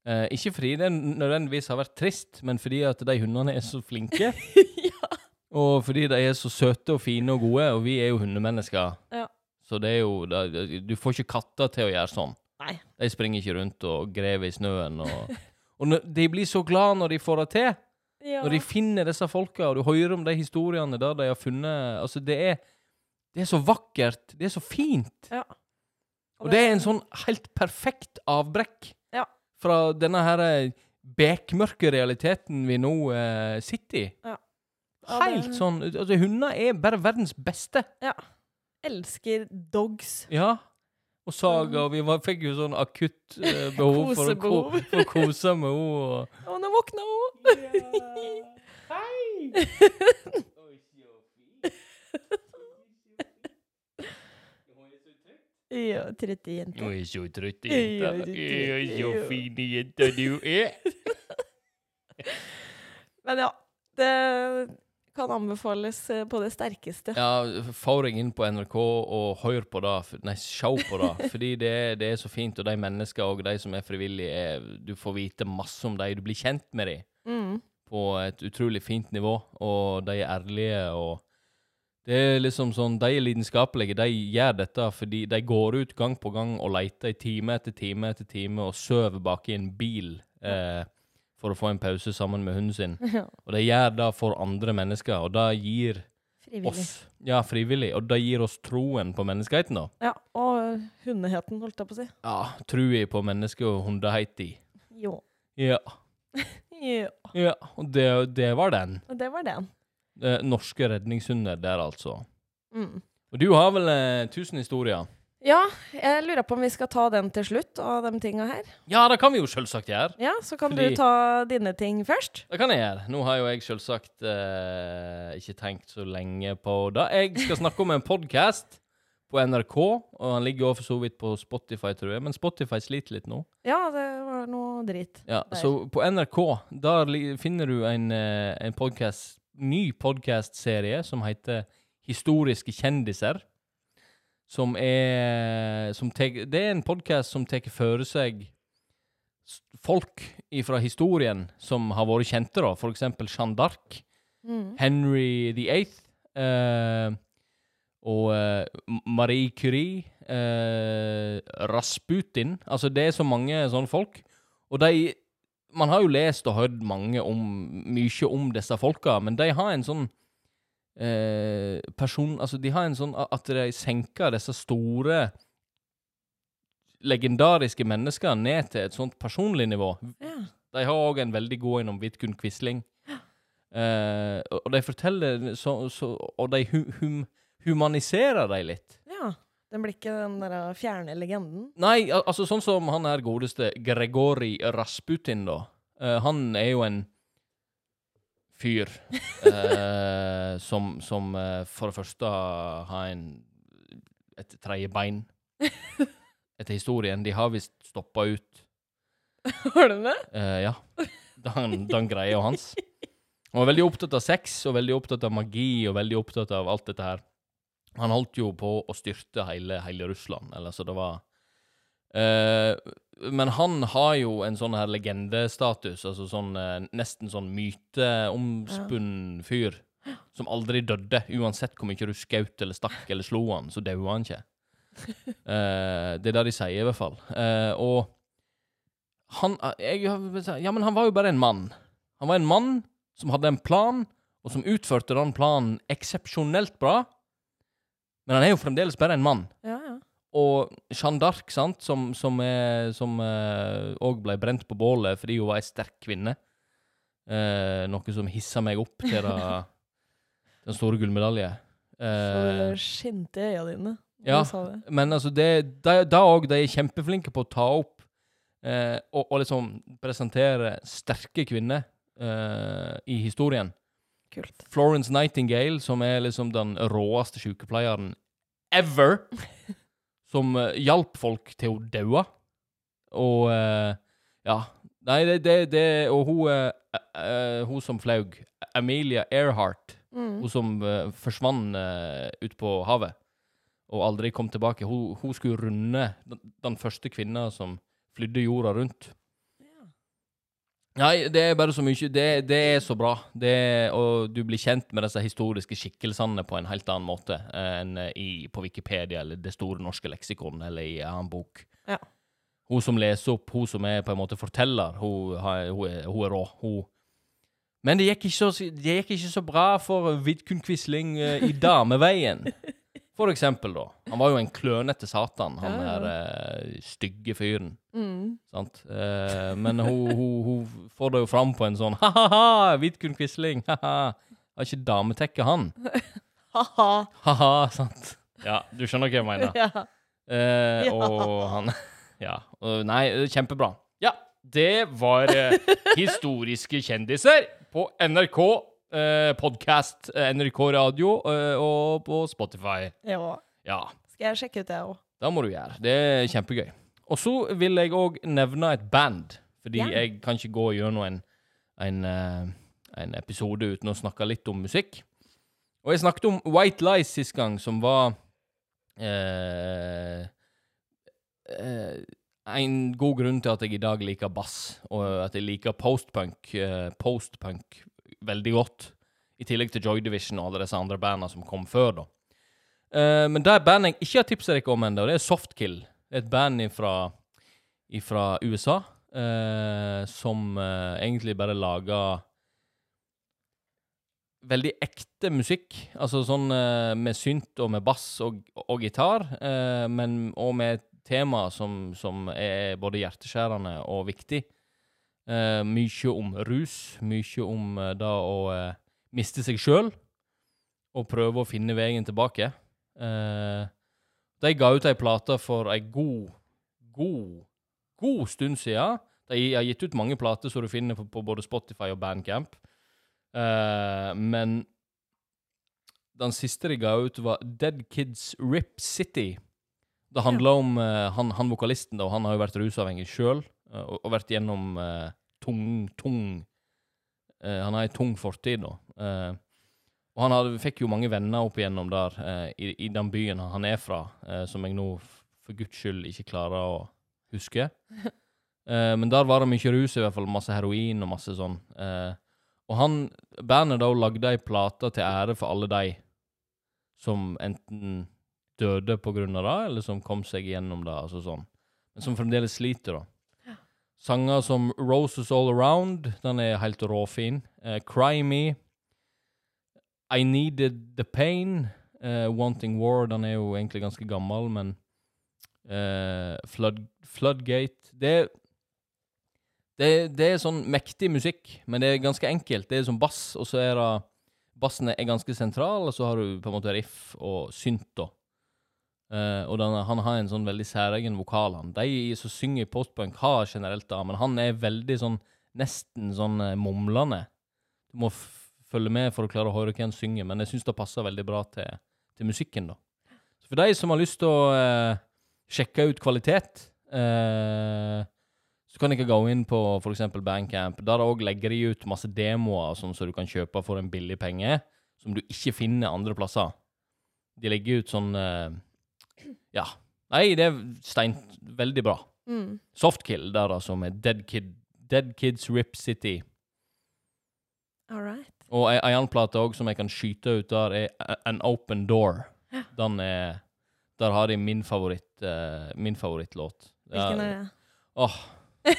Eh, ikke fordi det nødvendigvis har vært trist, men fordi at de hundene er så flinke. Ja. Og fordi de er så søte og fine og gode, og vi er jo hundemennesker. Ja. Så det er jo det, Du får ikke katter til å gjøre sånn. Nei. De springer ikke rundt og graver i snøen. Og, og de blir så glad når de får det til. Ja. Når de finner disse folka, og du hører om de historiene der de har funnet Altså, det er, det er så vakkert. Det er så fint. Ja. Og det er en sånn helt perfekt avbrekk Ja. fra denne her eh, bekmørke realiteten vi nå eh, sitter i. Ja. Ja, det- Helt sånn Altså, hunder er bare verdens beste. Ja. Elsker dogs. Ja. Og Saga, og vi var, fikk jo sånn akutt eh, behov for å, ko, for å kose med henne. og- Å, nå våkna hun! Ja, trøtte. Hun er så trøtt, jenter. jenta. du Så fine fin jenta du er. Men ja, det kan anbefales eh, på det sterkeste. Ja, få deg inn på NRK og hør på det. Nei, se på det. Fordi det, det er så fint. Og de menneskene og de som er frivillige, er, du får vite masse om dem. Du blir kjent med dem Mm. på et utrolig fint nivå. Og de er ærlige og Det er liksom sånn, De er lidenskapelige. De gjør dette fordi de går ut gang på gang og leter i time etter time etter time og sover bak i en bil eh, for å få en pause sammen med hunden sin. Ja, Og de gjør det for andre mennesker, og det gir frivillig. oss Ja, frivillig. Og det gir oss troen på menneskeheten, da. Ja, og hundeheten, holdt jeg på å si. Ja, trua på menneske- og hundeheten. Jo. Ja. Ja, ja. Og det, det var den. og det var den. Eh, norske redningshunder der, altså. Mm. Og du har vel eh, tusen historier? Ja, jeg lurer på om vi skal ta den til slutt, av de tinga her. Ja, det kan vi jo selvsagt gjøre. Ja, så kan Fordi- du ta dine ting først. Det kan jeg gjøre. Nå har jo jeg selvsagt eh, ikke tenkt så lenge på det. Jeg skal snakke om en podkast på NRK, og han ligger også for så vidt på Spotify, tror jeg. Men Spotify sliter litt nå. Ja, det var noe drit. Ja, Der. så på NRK, der finner du en, eh, en podcast, ny podcast-serie som heter Historiske kjendiser. Som er som tek, Det er en podcast som tar for seg folk fra historien som har vært kjente, da. For eksempel Jeanne d'Arc, Mm. Henry the Eighth, eh, og eh, Marie Curie, eh, Rasputin Altså, det er så mange sånne folk. Og de Man har jo lest og hørt mange om, mye om disse folka, men de har en sånn eh, person Altså, de har en sånn At de senker disse store legendariske mennesker ned til et sånt personlig nivå. Ja. De har òg en veldig god en om Vidkun Quisling. Eh, og de forteller så, så, Og de hu, hum, humaniserer dem litt. Den blir ikke den der fjerne legenden. Nei, al altså sånn som han her godeste Gregori Rasputin, da. Uh, han er jo en fyr uh, som, som uh, for det første har en et tredje bein etter historien. De har visst stoppa ut Har du det? Uh, ja. Den, den greia hans. Han var veldig opptatt av sex, og veldig opptatt av magi, og veldig opptatt av alt dette her. Han holdt jo på å styrte hele, hele Russland, eller så det var Eh, Men han har jo en sånn her legendestatus, altså sånn eh, nesten sånn myteomspunnen fyr, som aldri døde. Uansett hvor mye du skjøt eller stakk eller slo han, så døde han ikke. Eh, det er det de sier, i hvert fall. Eh, og han eh, jeg, Ja, men han var jo bare en mann. Han var en mann som hadde en plan, og som utførte den planen eksepsjonelt bra. Men han er jo fremdeles bare en mann. Ja, ja. Og Jeanne d'Arc, sant, som som er- som òg ble brent på bålet fordi hun var ei sterk kvinne. Eh, noe som hissa meg opp til da, den store gullmedaljen. Så Eh, det skinte øya dine. ja. Men altså, det, da òg de er kjempeflinke på å ta opp eh, og, og liksom presentere sterke kvinner eh, i historien. Kult. Florence Nightingale, som er liksom den råeste sykepleieren ever, som uh, hjalp folk til å daue. Og uh, ja. Nei, det, det, det Og hun, uh, hun som flaug, Amelia Earhart, Mm. hun som forsvant uh, ut på havet og aldri kom tilbake, hun, hun skulle runde den, den første kvinna som flydde jorda rundt. Nei, det er bare så mye. Det, det er så bra. Det, og du blir kjent med disse historiske skikkelsene på en helt annen måte eh, enn i, på Wikipedia eller Det store norske leksikon eller i en annen bok. Ja. Hun som leser opp, hun som er på en måte forteller, hun, hun, er, hun er rå. Hun men det gikk ikke så, det gikk ikke så bra for Vidkun Quisling eh, i Dameveien. For eksempel, da. Han var jo en klønete satan, han Ja, ja. der uh, stygge fyren. Mm. Sant? Uh, men hun, hun, hun får det jo fram på en sånn ha-ha-ha, Vidkun Quisling, ha-ha. Har ikke dametekke, han. Ha-ha. Ha-ha, sant? Ja, du skjønner hva jeg mener. Ja. Uh, Ja. Og han Ja. Nei, kjempebra. Ja, det var eh, historiske kjendiser på NRK eh, podkast, eh, NRK radio eh, og på Spotify. Ja. Ja, Skal jeg sjekke ut det òg? det må du gjøre. Det er kjempegøy. Og så vil jeg òg nevne et band, fordi Ja. jeg kan ikke gå gjennom en, en, eh, en episode uten å snakke litt om musikk. Og jeg snakket om White Lies sist gang, som var eh, eh, en god grunn til at jeg i dag liker bass, og at jeg liker postpunk eh, postpunk veldig godt. I tillegg til Joy Division og alle disse andre bandene som kom før, da. Uh, men det er band jeg ikke har tipset dere om ennå, det er Softkill. Det er et band fra USA uh, som uh, egentlig bare lager veldig ekte musikk. Altså sånn med synt og med bass og, og gitar, men og med et tema som, som er både hjerteskjærende og viktig. Eh, mye om rus, mye om eh, det å eh, miste seg sjøl og prøve å finne veien tilbake. Eh, de ga ut ei plate for ei god, god, god stund siden. De har gitt ut mange plater som du finner på, på både Spotify og Bandcamp. Eh, men den siste de ga ut, var Dead Kids Rip City. Det handla om han, han vokalisten, da. Han har jo vært rusavhengig sjøl, og, og vært gjennom eh, tung, tung eh, Han har ei tung fortid, da. Eh, og han hadde, fikk jo mange venner opp igjennom der, eh, i, i den byen han er fra, eh, som jeg nå for guds skyld ikke klarer å huske. Eh, men der var det mye rus, i hvert fall. Masse heroin og masse sånn. Eh, og han, bandet da lagde ei plate til ære for alle de som enten døde på grunn av det, eller som kom seg gjennom det, altså sånn. Men som fremdeles sliter, da. Sanger som Roses All Around, den er helt råfin. Uh, Cry Me. I Needed The Pain. Uh, Wanting War, den er jo egentlig ganske gammel, men uh, Flood, Floodgate det det, det er sånn mektig musikk, men det er ganske enkelt. Det er som bass, og så er det Bassen er ganske sentral, og så har du på en måte riff og synt, da. Eh, og den, han har en sånn veldig særegen vokal, han. De som synger postpunk, har generelt det, men han er veldig sånn nesten sånn uh, mumlende. Du må følge med for å klare å høre hva han synger, men jeg syns det passer veldig bra til, til musikken, da. Så for de som har lyst til å uh, sjekke ut kvalitet, så kan dere gå inn på f.eks. Bandcamp. Der òg legger de ut masse demoer sånn som du kan kjøpe for en billig penge, som du ikke finner andre plasser. De legger ut sånn Ja. Nei, det er stein... Veldig bra. Mm. Softkill der, altså, med Dead, Kid, Dead Kids Rip City. All right. Og ei, annen plate òg som jeg kan skyte ut der, er An Open Door. Den er Der har de min favoritt uh, Min favorittlåt. Hvilken er det? Åh.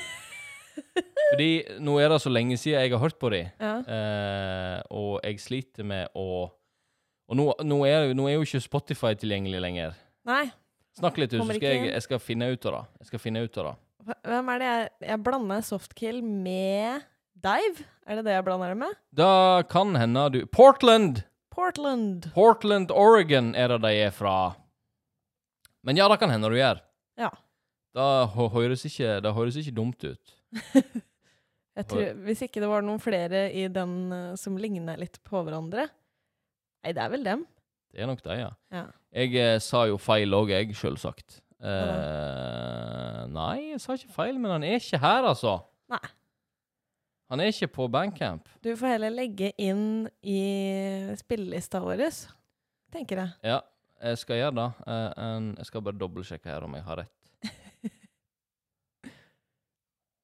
Fordi nå er det så lenge siden jeg har hørt på de, Ja. uh, og jeg sliter med å Og nå, nå, er, nå er jo ikke Spotify tilgjengelig lenger. Nei. Snakk litt, du, så skal jeg, jeg skal finne ut av det. Jeg skal finne ut av det. Hvem er det jeg Jeg blander Softkill med Dive? Er det det jeg blander det med? Da kan hende du Portland! Portland. Portland, Oregon er det de er fra. Men ja, det kan hende du gjør. Ja. Det høres ikke, det høres ikke dumt ut. Jeg tror, hvis ikke det var noen flere i den eh, som ligner litt på hverandre Nei, det er vel dem. Det er nok de, ja. Ja. Jeg eh, sa jo feil òg, jeg, sjølsagt. Eh, nei, jeg sa ikke feil, men han er ikke her, altså. Nei. Han er ikke på Bandcamp. Du får heller legge inn i spillelista vår, tenker jeg. Ja, jeg skal gjøre det. Eh, en, jeg skal bare dobbeltsjekke her om jeg har rett.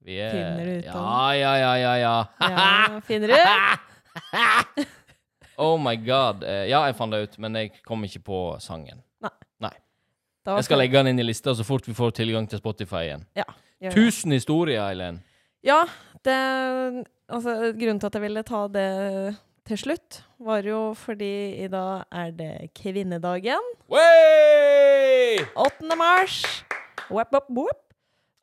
Vi er Finner du ut av Ja, ja, ja, ja, ja. Ja, finner du? oh my god. Eh, ja, jeg fant det ut, men jeg kom ikke på sangen. Da Jeg skal legge den inn i lista så fort vi får tilgang til Spotify igjen. Ja. Tusen historier, Eileen. Ja, det Altså, grunnen til at jeg ville ta det til slutt, var jo fordi i dag er det kvinnedagen. Wey! 8. mars. Wap, wap, wap.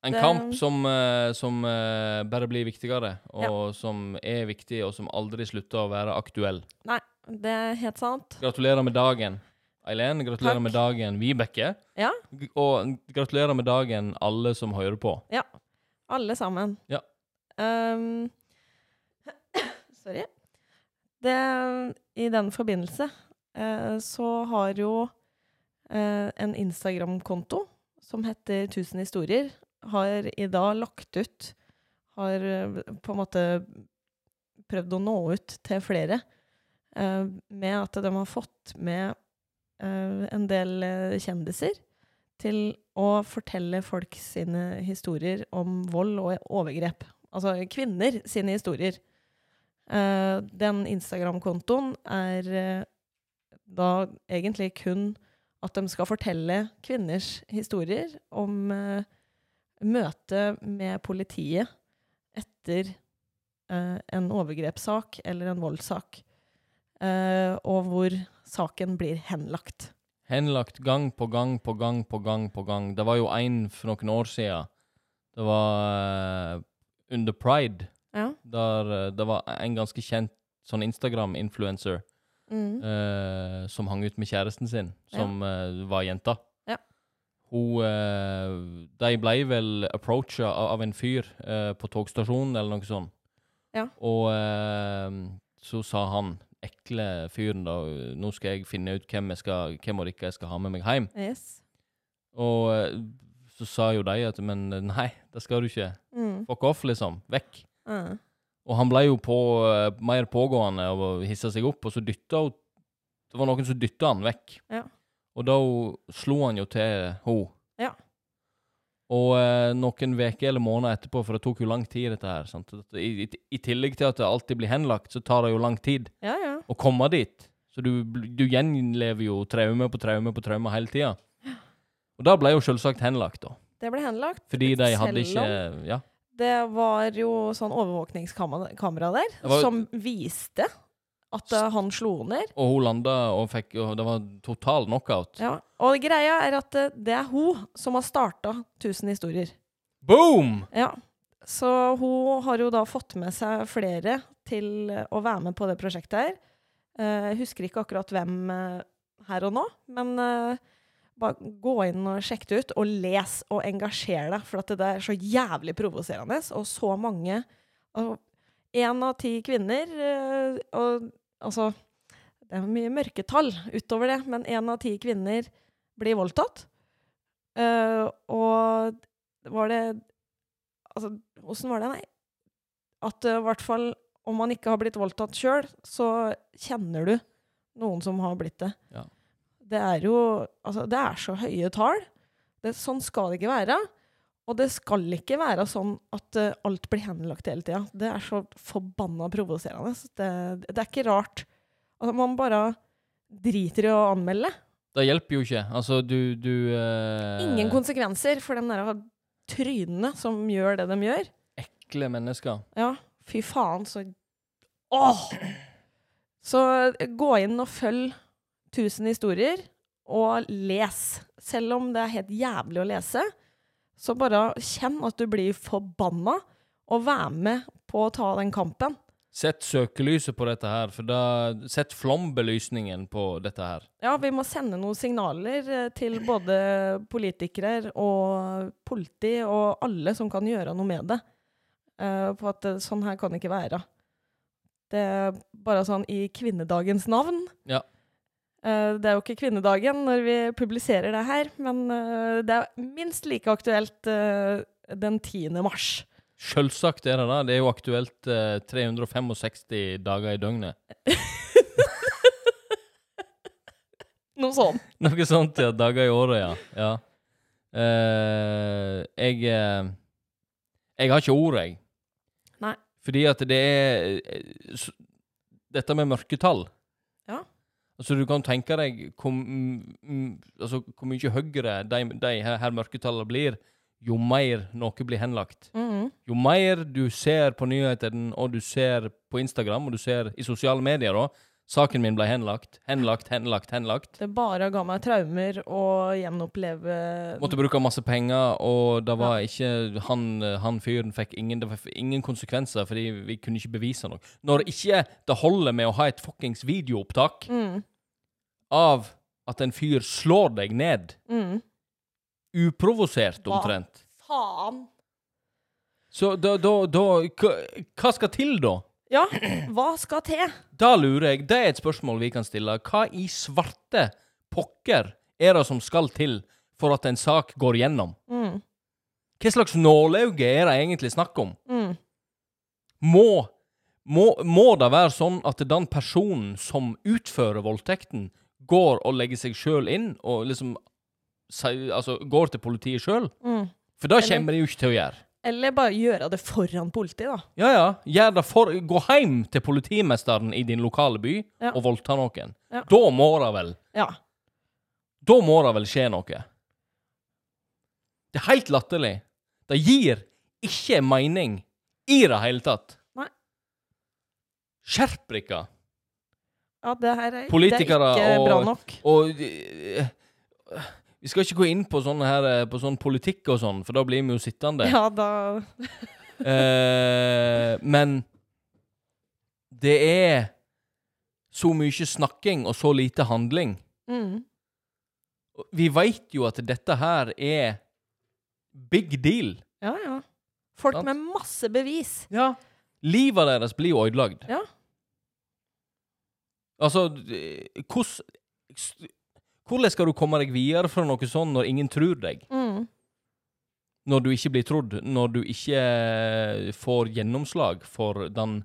En Det- kamp som, eh, som eh, bare blir viktigere, og som er viktig, og som aldri slutter å være aktuell. Nei, det er helt sant. Gratulerer med dagen, Eileen. Gratulerer Takk. med dagen, Vibeke. Ja. Og gratulerer med dagen, alle som hører på. Ja. Alle sammen. Ja. Um, sorry. Det, I den forbindelse uh, så har jo uh, en Instagram-konto som heter 1000 historier, har i dag lagt ut Har eh, på en måte prøvd å nå ut til flere eh, med at de har fått med eh, en del eh, kjendiser til å fortelle folk sine historier om vold og overgrep. Altså kvinner sine historier. Eh, den Instagram-kontoen er eh, da egentlig kun at de skal fortelle kvinners historier om uh, møtet med politiet etter eh, en overgrepssak eller en voldssak, eh, og hvor saken blir henlagt. Henlagt gang på gang på gang på gang på gang. Det var jo en for noen år siden. Det var uh, under pride, Ja. der uh, det var en ganske kjent sånn Instagram-influencer Mm. uh, som hang ut med kjæresten sin, som eh, var jenta. Hun eh, De ble vel approacha av, en fyr eh, på togstasjonen eller noe sånt. Ja. Og eh, så sa han, ekle fyren, da Nå skal jeg finne ut hvem, jeg skal, hvem og ikke jeg skal ha med meg hjem. Yes. Og så sa jo de at men nei, det skal du ikke. Mm. Fuck off, liksom. Vekk. Mm. Og han ble jo på, mer pågående og hissa seg opp, og så dytta hun Det var noen som dytta han vekk. Ja. Og da slo han jo til henne. Ja. Og eh, noen uker eller måneder etterpå, for det tok jo lang tid, dette her sant? I, i, I tillegg til at det alltid blir henlagt, så tar det jo lang tid Ja, ja. å komme dit. Så du, du gjenlever jo traume på traume på traume hele tida. Og da ble jo selvsagt henlagt, da. Det ble henlagt. Fordi de hadde ikke Ja. Det var jo sånn overvåkningskamera der var- som viste at eh, han slo ned. Og hun landa og fikk og Det var total knockout. Ja. Og greia er at eh, det er hun som har starta 1000 historier. Boom! Ja. Så hun har jo da fått med seg flere til å være med på det prosjektet her. Eh, Jeg husker ikke akkurat hvem her og nå, men bare gå inn og sjekk det ut, og les og engasjer deg, for at det er så jævlig provoserende, og så mange Én av ti kvinner Og altså Det er mye mørketall utover det, men én av ti kvinner blir voldtatt. Uh, og var det Altså, åssen var det, nei? At eh, i hvert fall om man ikke har blitt voldtatt sjøl, så kjenner du noen som har blitt det. Ja. Det er jo Altså, det er så høye tall. Det, sånn skal det ikke være. Og det skal ikke være sånn at uh, alt blir henlagt hele tida. Det er så forbanna provoserende. Det, det er ikke rart. Altså, man bare driter i å anmelde. Det hjelper jo ikke. Altså, du, du uh... Ingen konsekvenser for de der trynene som gjør det de gjør. Ekle mennesker. Ja, fy faen, så Åh! Så eh, gå inn og følg 1000 historier, og les. Selv om det er helt jævlig å lese, så bare kjenn at du blir forbanna, og vær med på å ta den kampen. Sett søkelyset på dette her, for da Sett flombelysningen på dette her. Ja, vi må sende noen signaler eh, til både politikere og politi og alle som kan gjøre noe med det. eh, på at eh, sånn her kan det ikke være. Det er bare sånn i kvinnedagens navn. Ja. Eh, det er jo ikke kvinnedagen når vi publiserer det her, men eh, det er minst like aktuelt eh, den 10. mars. Sjølsagt er det det. Det er jo aktuelt eh, 365 dager i døgnet. Noe sånt. Noe sånt, ja. Dager i året, ja. ja. Uh, jeg Jeg har ikke ord, jeg. Nei. Fordi at det er Dette med mørketall. Altså, du kan tenke deg hvor, mm, mm, altså, hvor mye høyere de, de her, her mørketallene blir, jo mer noe blir henlagt. Mhm. Jo mer du ser på nyhetene, og du ser på Instagram, og du ser i sosiale medier, da Saken min ble henlagt, henlagt, henlagt, henlagt. Det bare ga meg traumer å gjenoppleve Måtte bruke masse penger, og det var ikke Han, han fyren fikk ingen, det var ingen konsekvenser, fordi vi kunne ikke bevise noe. Når ikke det holder med å ha et fuckings videoopptak mm. av at en fyr slår deg ned, Mm. uprovosert Hva? Faen! Så da, da, da hva, hva skal til, da? Ja, hva skal til? Da lurer jeg, det er et spørsmål vi kan stille. Hva i svarte pokker er det som skal til for at en sak går gjennom? Mm. Hva slags nålauge er det egentlig snakk om? Mm. Må, må, må det være sånn at den personen som utfører voldtekten, går og legger seg sjøl inn, og liksom altså, går til politiet sjøl? Mm. For det kommer de jo ikke til å gjøre. Eller bare gjøre det foran politiet, da. Ja, ja. Gjør det for, gå hjem til politimesteren i din lokale by Ja. og voldta noen. Ja. Da må det vel Ja. Da må det vel skje noe. Det er helt latterlig. Det gir ikke mening i det hele tatt. Nei. Skjerp dere. Ja, det her er, Politikere det er ikke bra nok. Og eh, vi skal ikke gå inn på her, eh, på sånn politikk og sånn, for da blir vi jo sittende. Ja, da Eh, men det er så mye snakking og så lite handling. mm. Vi veit jo at dette her er big deal. Ja, ja. Folk med masse bevis. Ja. Livet deres blir jo ødelagt. Ja. Altså, hvordan Hvordan skal du komme deg videre fra noe sånt når ingen tror deg? Mm. Når du ikke blir trodd? Når du ikke eh, får gjennomslag for den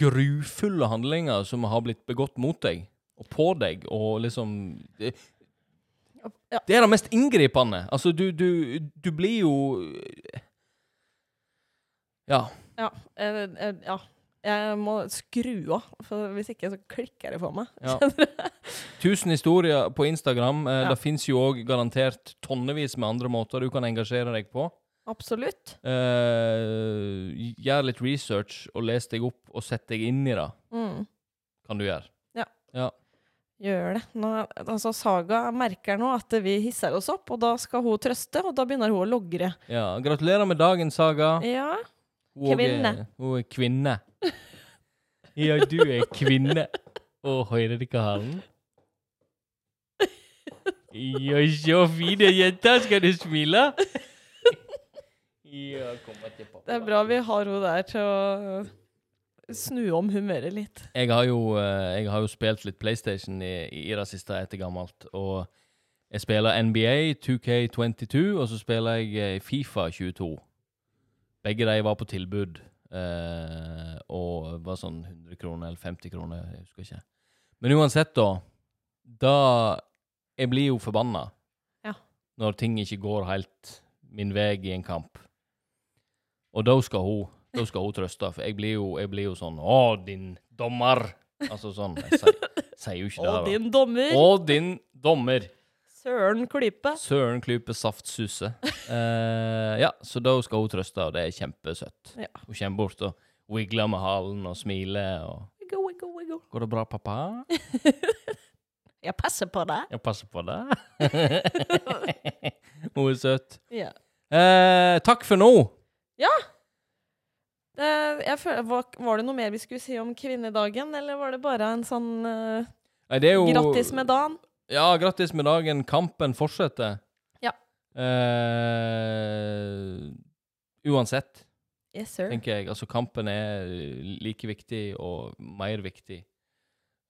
grufulle handlinga som har blitt begått mot deg og på deg, og liksom Det, det er det mest inngripende. Altså, du, du, du blir jo Ja. Ja. eh, eh, ja. Jeg må skru av, for hvis ikke så klikker det for meg. Ja. Tusen historier på Instagram. Eh, Ja. Det fins jo òg garantert tonnevis med andre måter du kan engasjere deg på. Absolutt. Eh, gjør litt research og les deg opp og sett deg inn i det. Mm. Kan du gjøre. Ja. Ja. Gjør det. Nå, altså, Saga merker nå at vi hisser oss opp, og da skal hun trøste, og da begynner hun å logre. ja. Gratulerer med dagen, Saga. Ja. Hun Kvinne. Er, hun er kvinne. Ja, du er kvinne. Og halen? Ja, så fine jenter. Skal du smile? Ja, kom til pappa. Det er bra vi har hun der til å snu om humøret litt. Jeg har jo, eh, jeg har jo spilt litt PlayStation i, i det siste etter gammelt. Og jeg spiller NBA 2K22, og så spiller jeg eh, Fifa 22. Begge de var på tilbud. eh, og var sånn 100 kroner eller 50 kroner, jeg husker ikke. Men uansett, da. Da Jeg blir jo forbanna Ja. når ting ikke går helt min vei i en kamp. Og da skal hun da skal hun trøste, for jeg blir jo, jeg blir jo sånn Å, din dommer! Altså sånn. Jeg sier, sier jo ikke det. Å, din dommer, Å, din dommer! Søren Klype. Søren Klype Saftsuse. uh, ja, så da skal hun trøste, og det er kjempesøtt. Ja. Hun kommer bort og wigler med halen og smiler og Wiggle, wiggle, wiggle. 'Går det bra, pappa?' Jeg passer på deg. Jeg passer på deg. hun er søt. Ja. Eh, takk for nå. Eh, jeg føler, var, var det noe mer vi skulle si om kvinnedagen, eller var det bare en sånn eh, Nei, jo grattis med dagen? Ja, grattis med dagen. Kampen fortsetter. Ja. Eh, uansett, Yes, sir. tenker jeg. Altså, kampen er like viktig og mer viktig.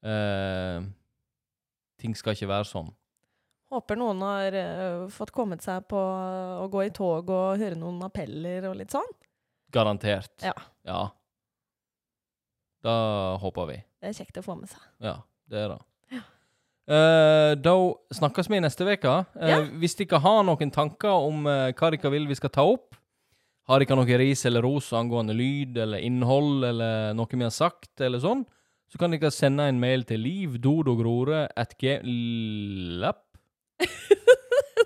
Eh, ting skal ikke være sånn. Håper noen har uh, fått kommet seg på å gå i tog og høre noen appeller og litt sånn. Garantert. Ja. Ja. Da håper vi. Det er kjekt å få med seg. Ja, det er det. Eh, da snakkes vi neste uke. Uh, Ja. Hvis dere har noen tanker om uh, hva dere vil vi skal ta opp, har dere noe ris eller ros angående lyd eller innhold eller noe vi har sagt, eller sånn, så kan dere sende en mail til livdodogrore at glapp.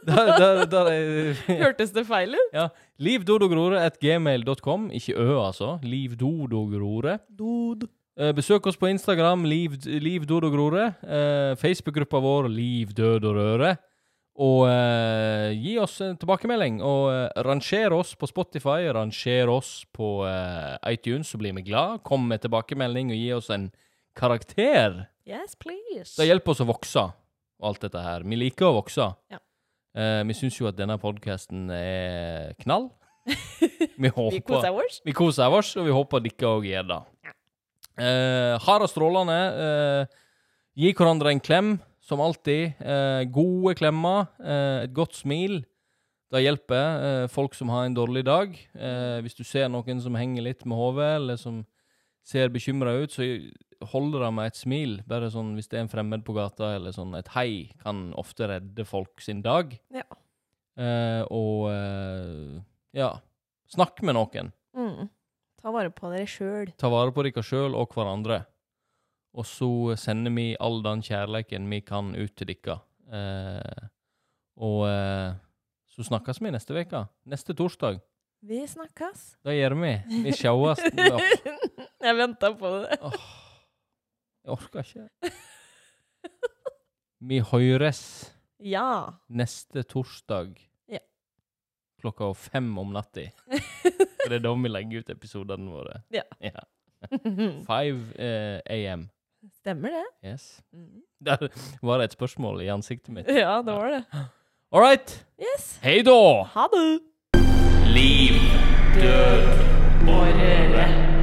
der, der, der er Hørtes det feil ut? Livdodogrore Livdodogrore.gmail.com. Ikke ø, altså. Livdodogrore. Dod. Eh, besøk oss på Instagram, Liv, Liv Død og Grore. Eh, Facebook-gruppa vår, Liv Død og Røre. Og uh, gi oss en tilbakemelding. Og uh, ranger oss på Spotify, ranger oss på uh, iTunes, så blir vi glad. Kom med tilbakemelding og gi oss en karakter. Yes, please. Det hjelper oss å vokse, og alt dette her. Vi liker å vokse. Ja. Vi syns jo at denne podkasten er knall. Vi håper. Vi koser oss, og vi håper dere òg gjør det. Eh, har det strålende. Eh, gi hverandre en klem, som alltid. Eh, gode klemmer. Eh, et godt smil. Det hjelper eh, folk som har en dårlig dag. Eh, hvis du ser noen som henger litt med hodet, eller som ser bekymra ut, så holder det med et smil. Bare sånn hvis det er en fremmed på gata, eller sånn. Et hei kan ofte redde folk sin dag. Ja. Eh, og ja. Snakk med noen. Mm. Ta vare på dere sjøl. Ta vare på dere sjøl og hverandre. Og så sender vi all den kjærleiken vi kan ut til dere. Eh, og eh, så snakkes vi neste uke. Neste torsdag. Vi snakkes. Det gjør vi. Vi sjåes. Jeg venta på det. Oh, Jeg orker ikke. Vi høres Ja. neste torsdag. Klokka fem om natta. For det er da vi legger ut episodene våre. Ja. ja. Five eh, AM. Stemmer det. Yes. Mm. Der var det et spørsmål i ansiktet mitt. Ja, det var det. All right. Yes. Hei da! Ha det. Liv, Død og røre.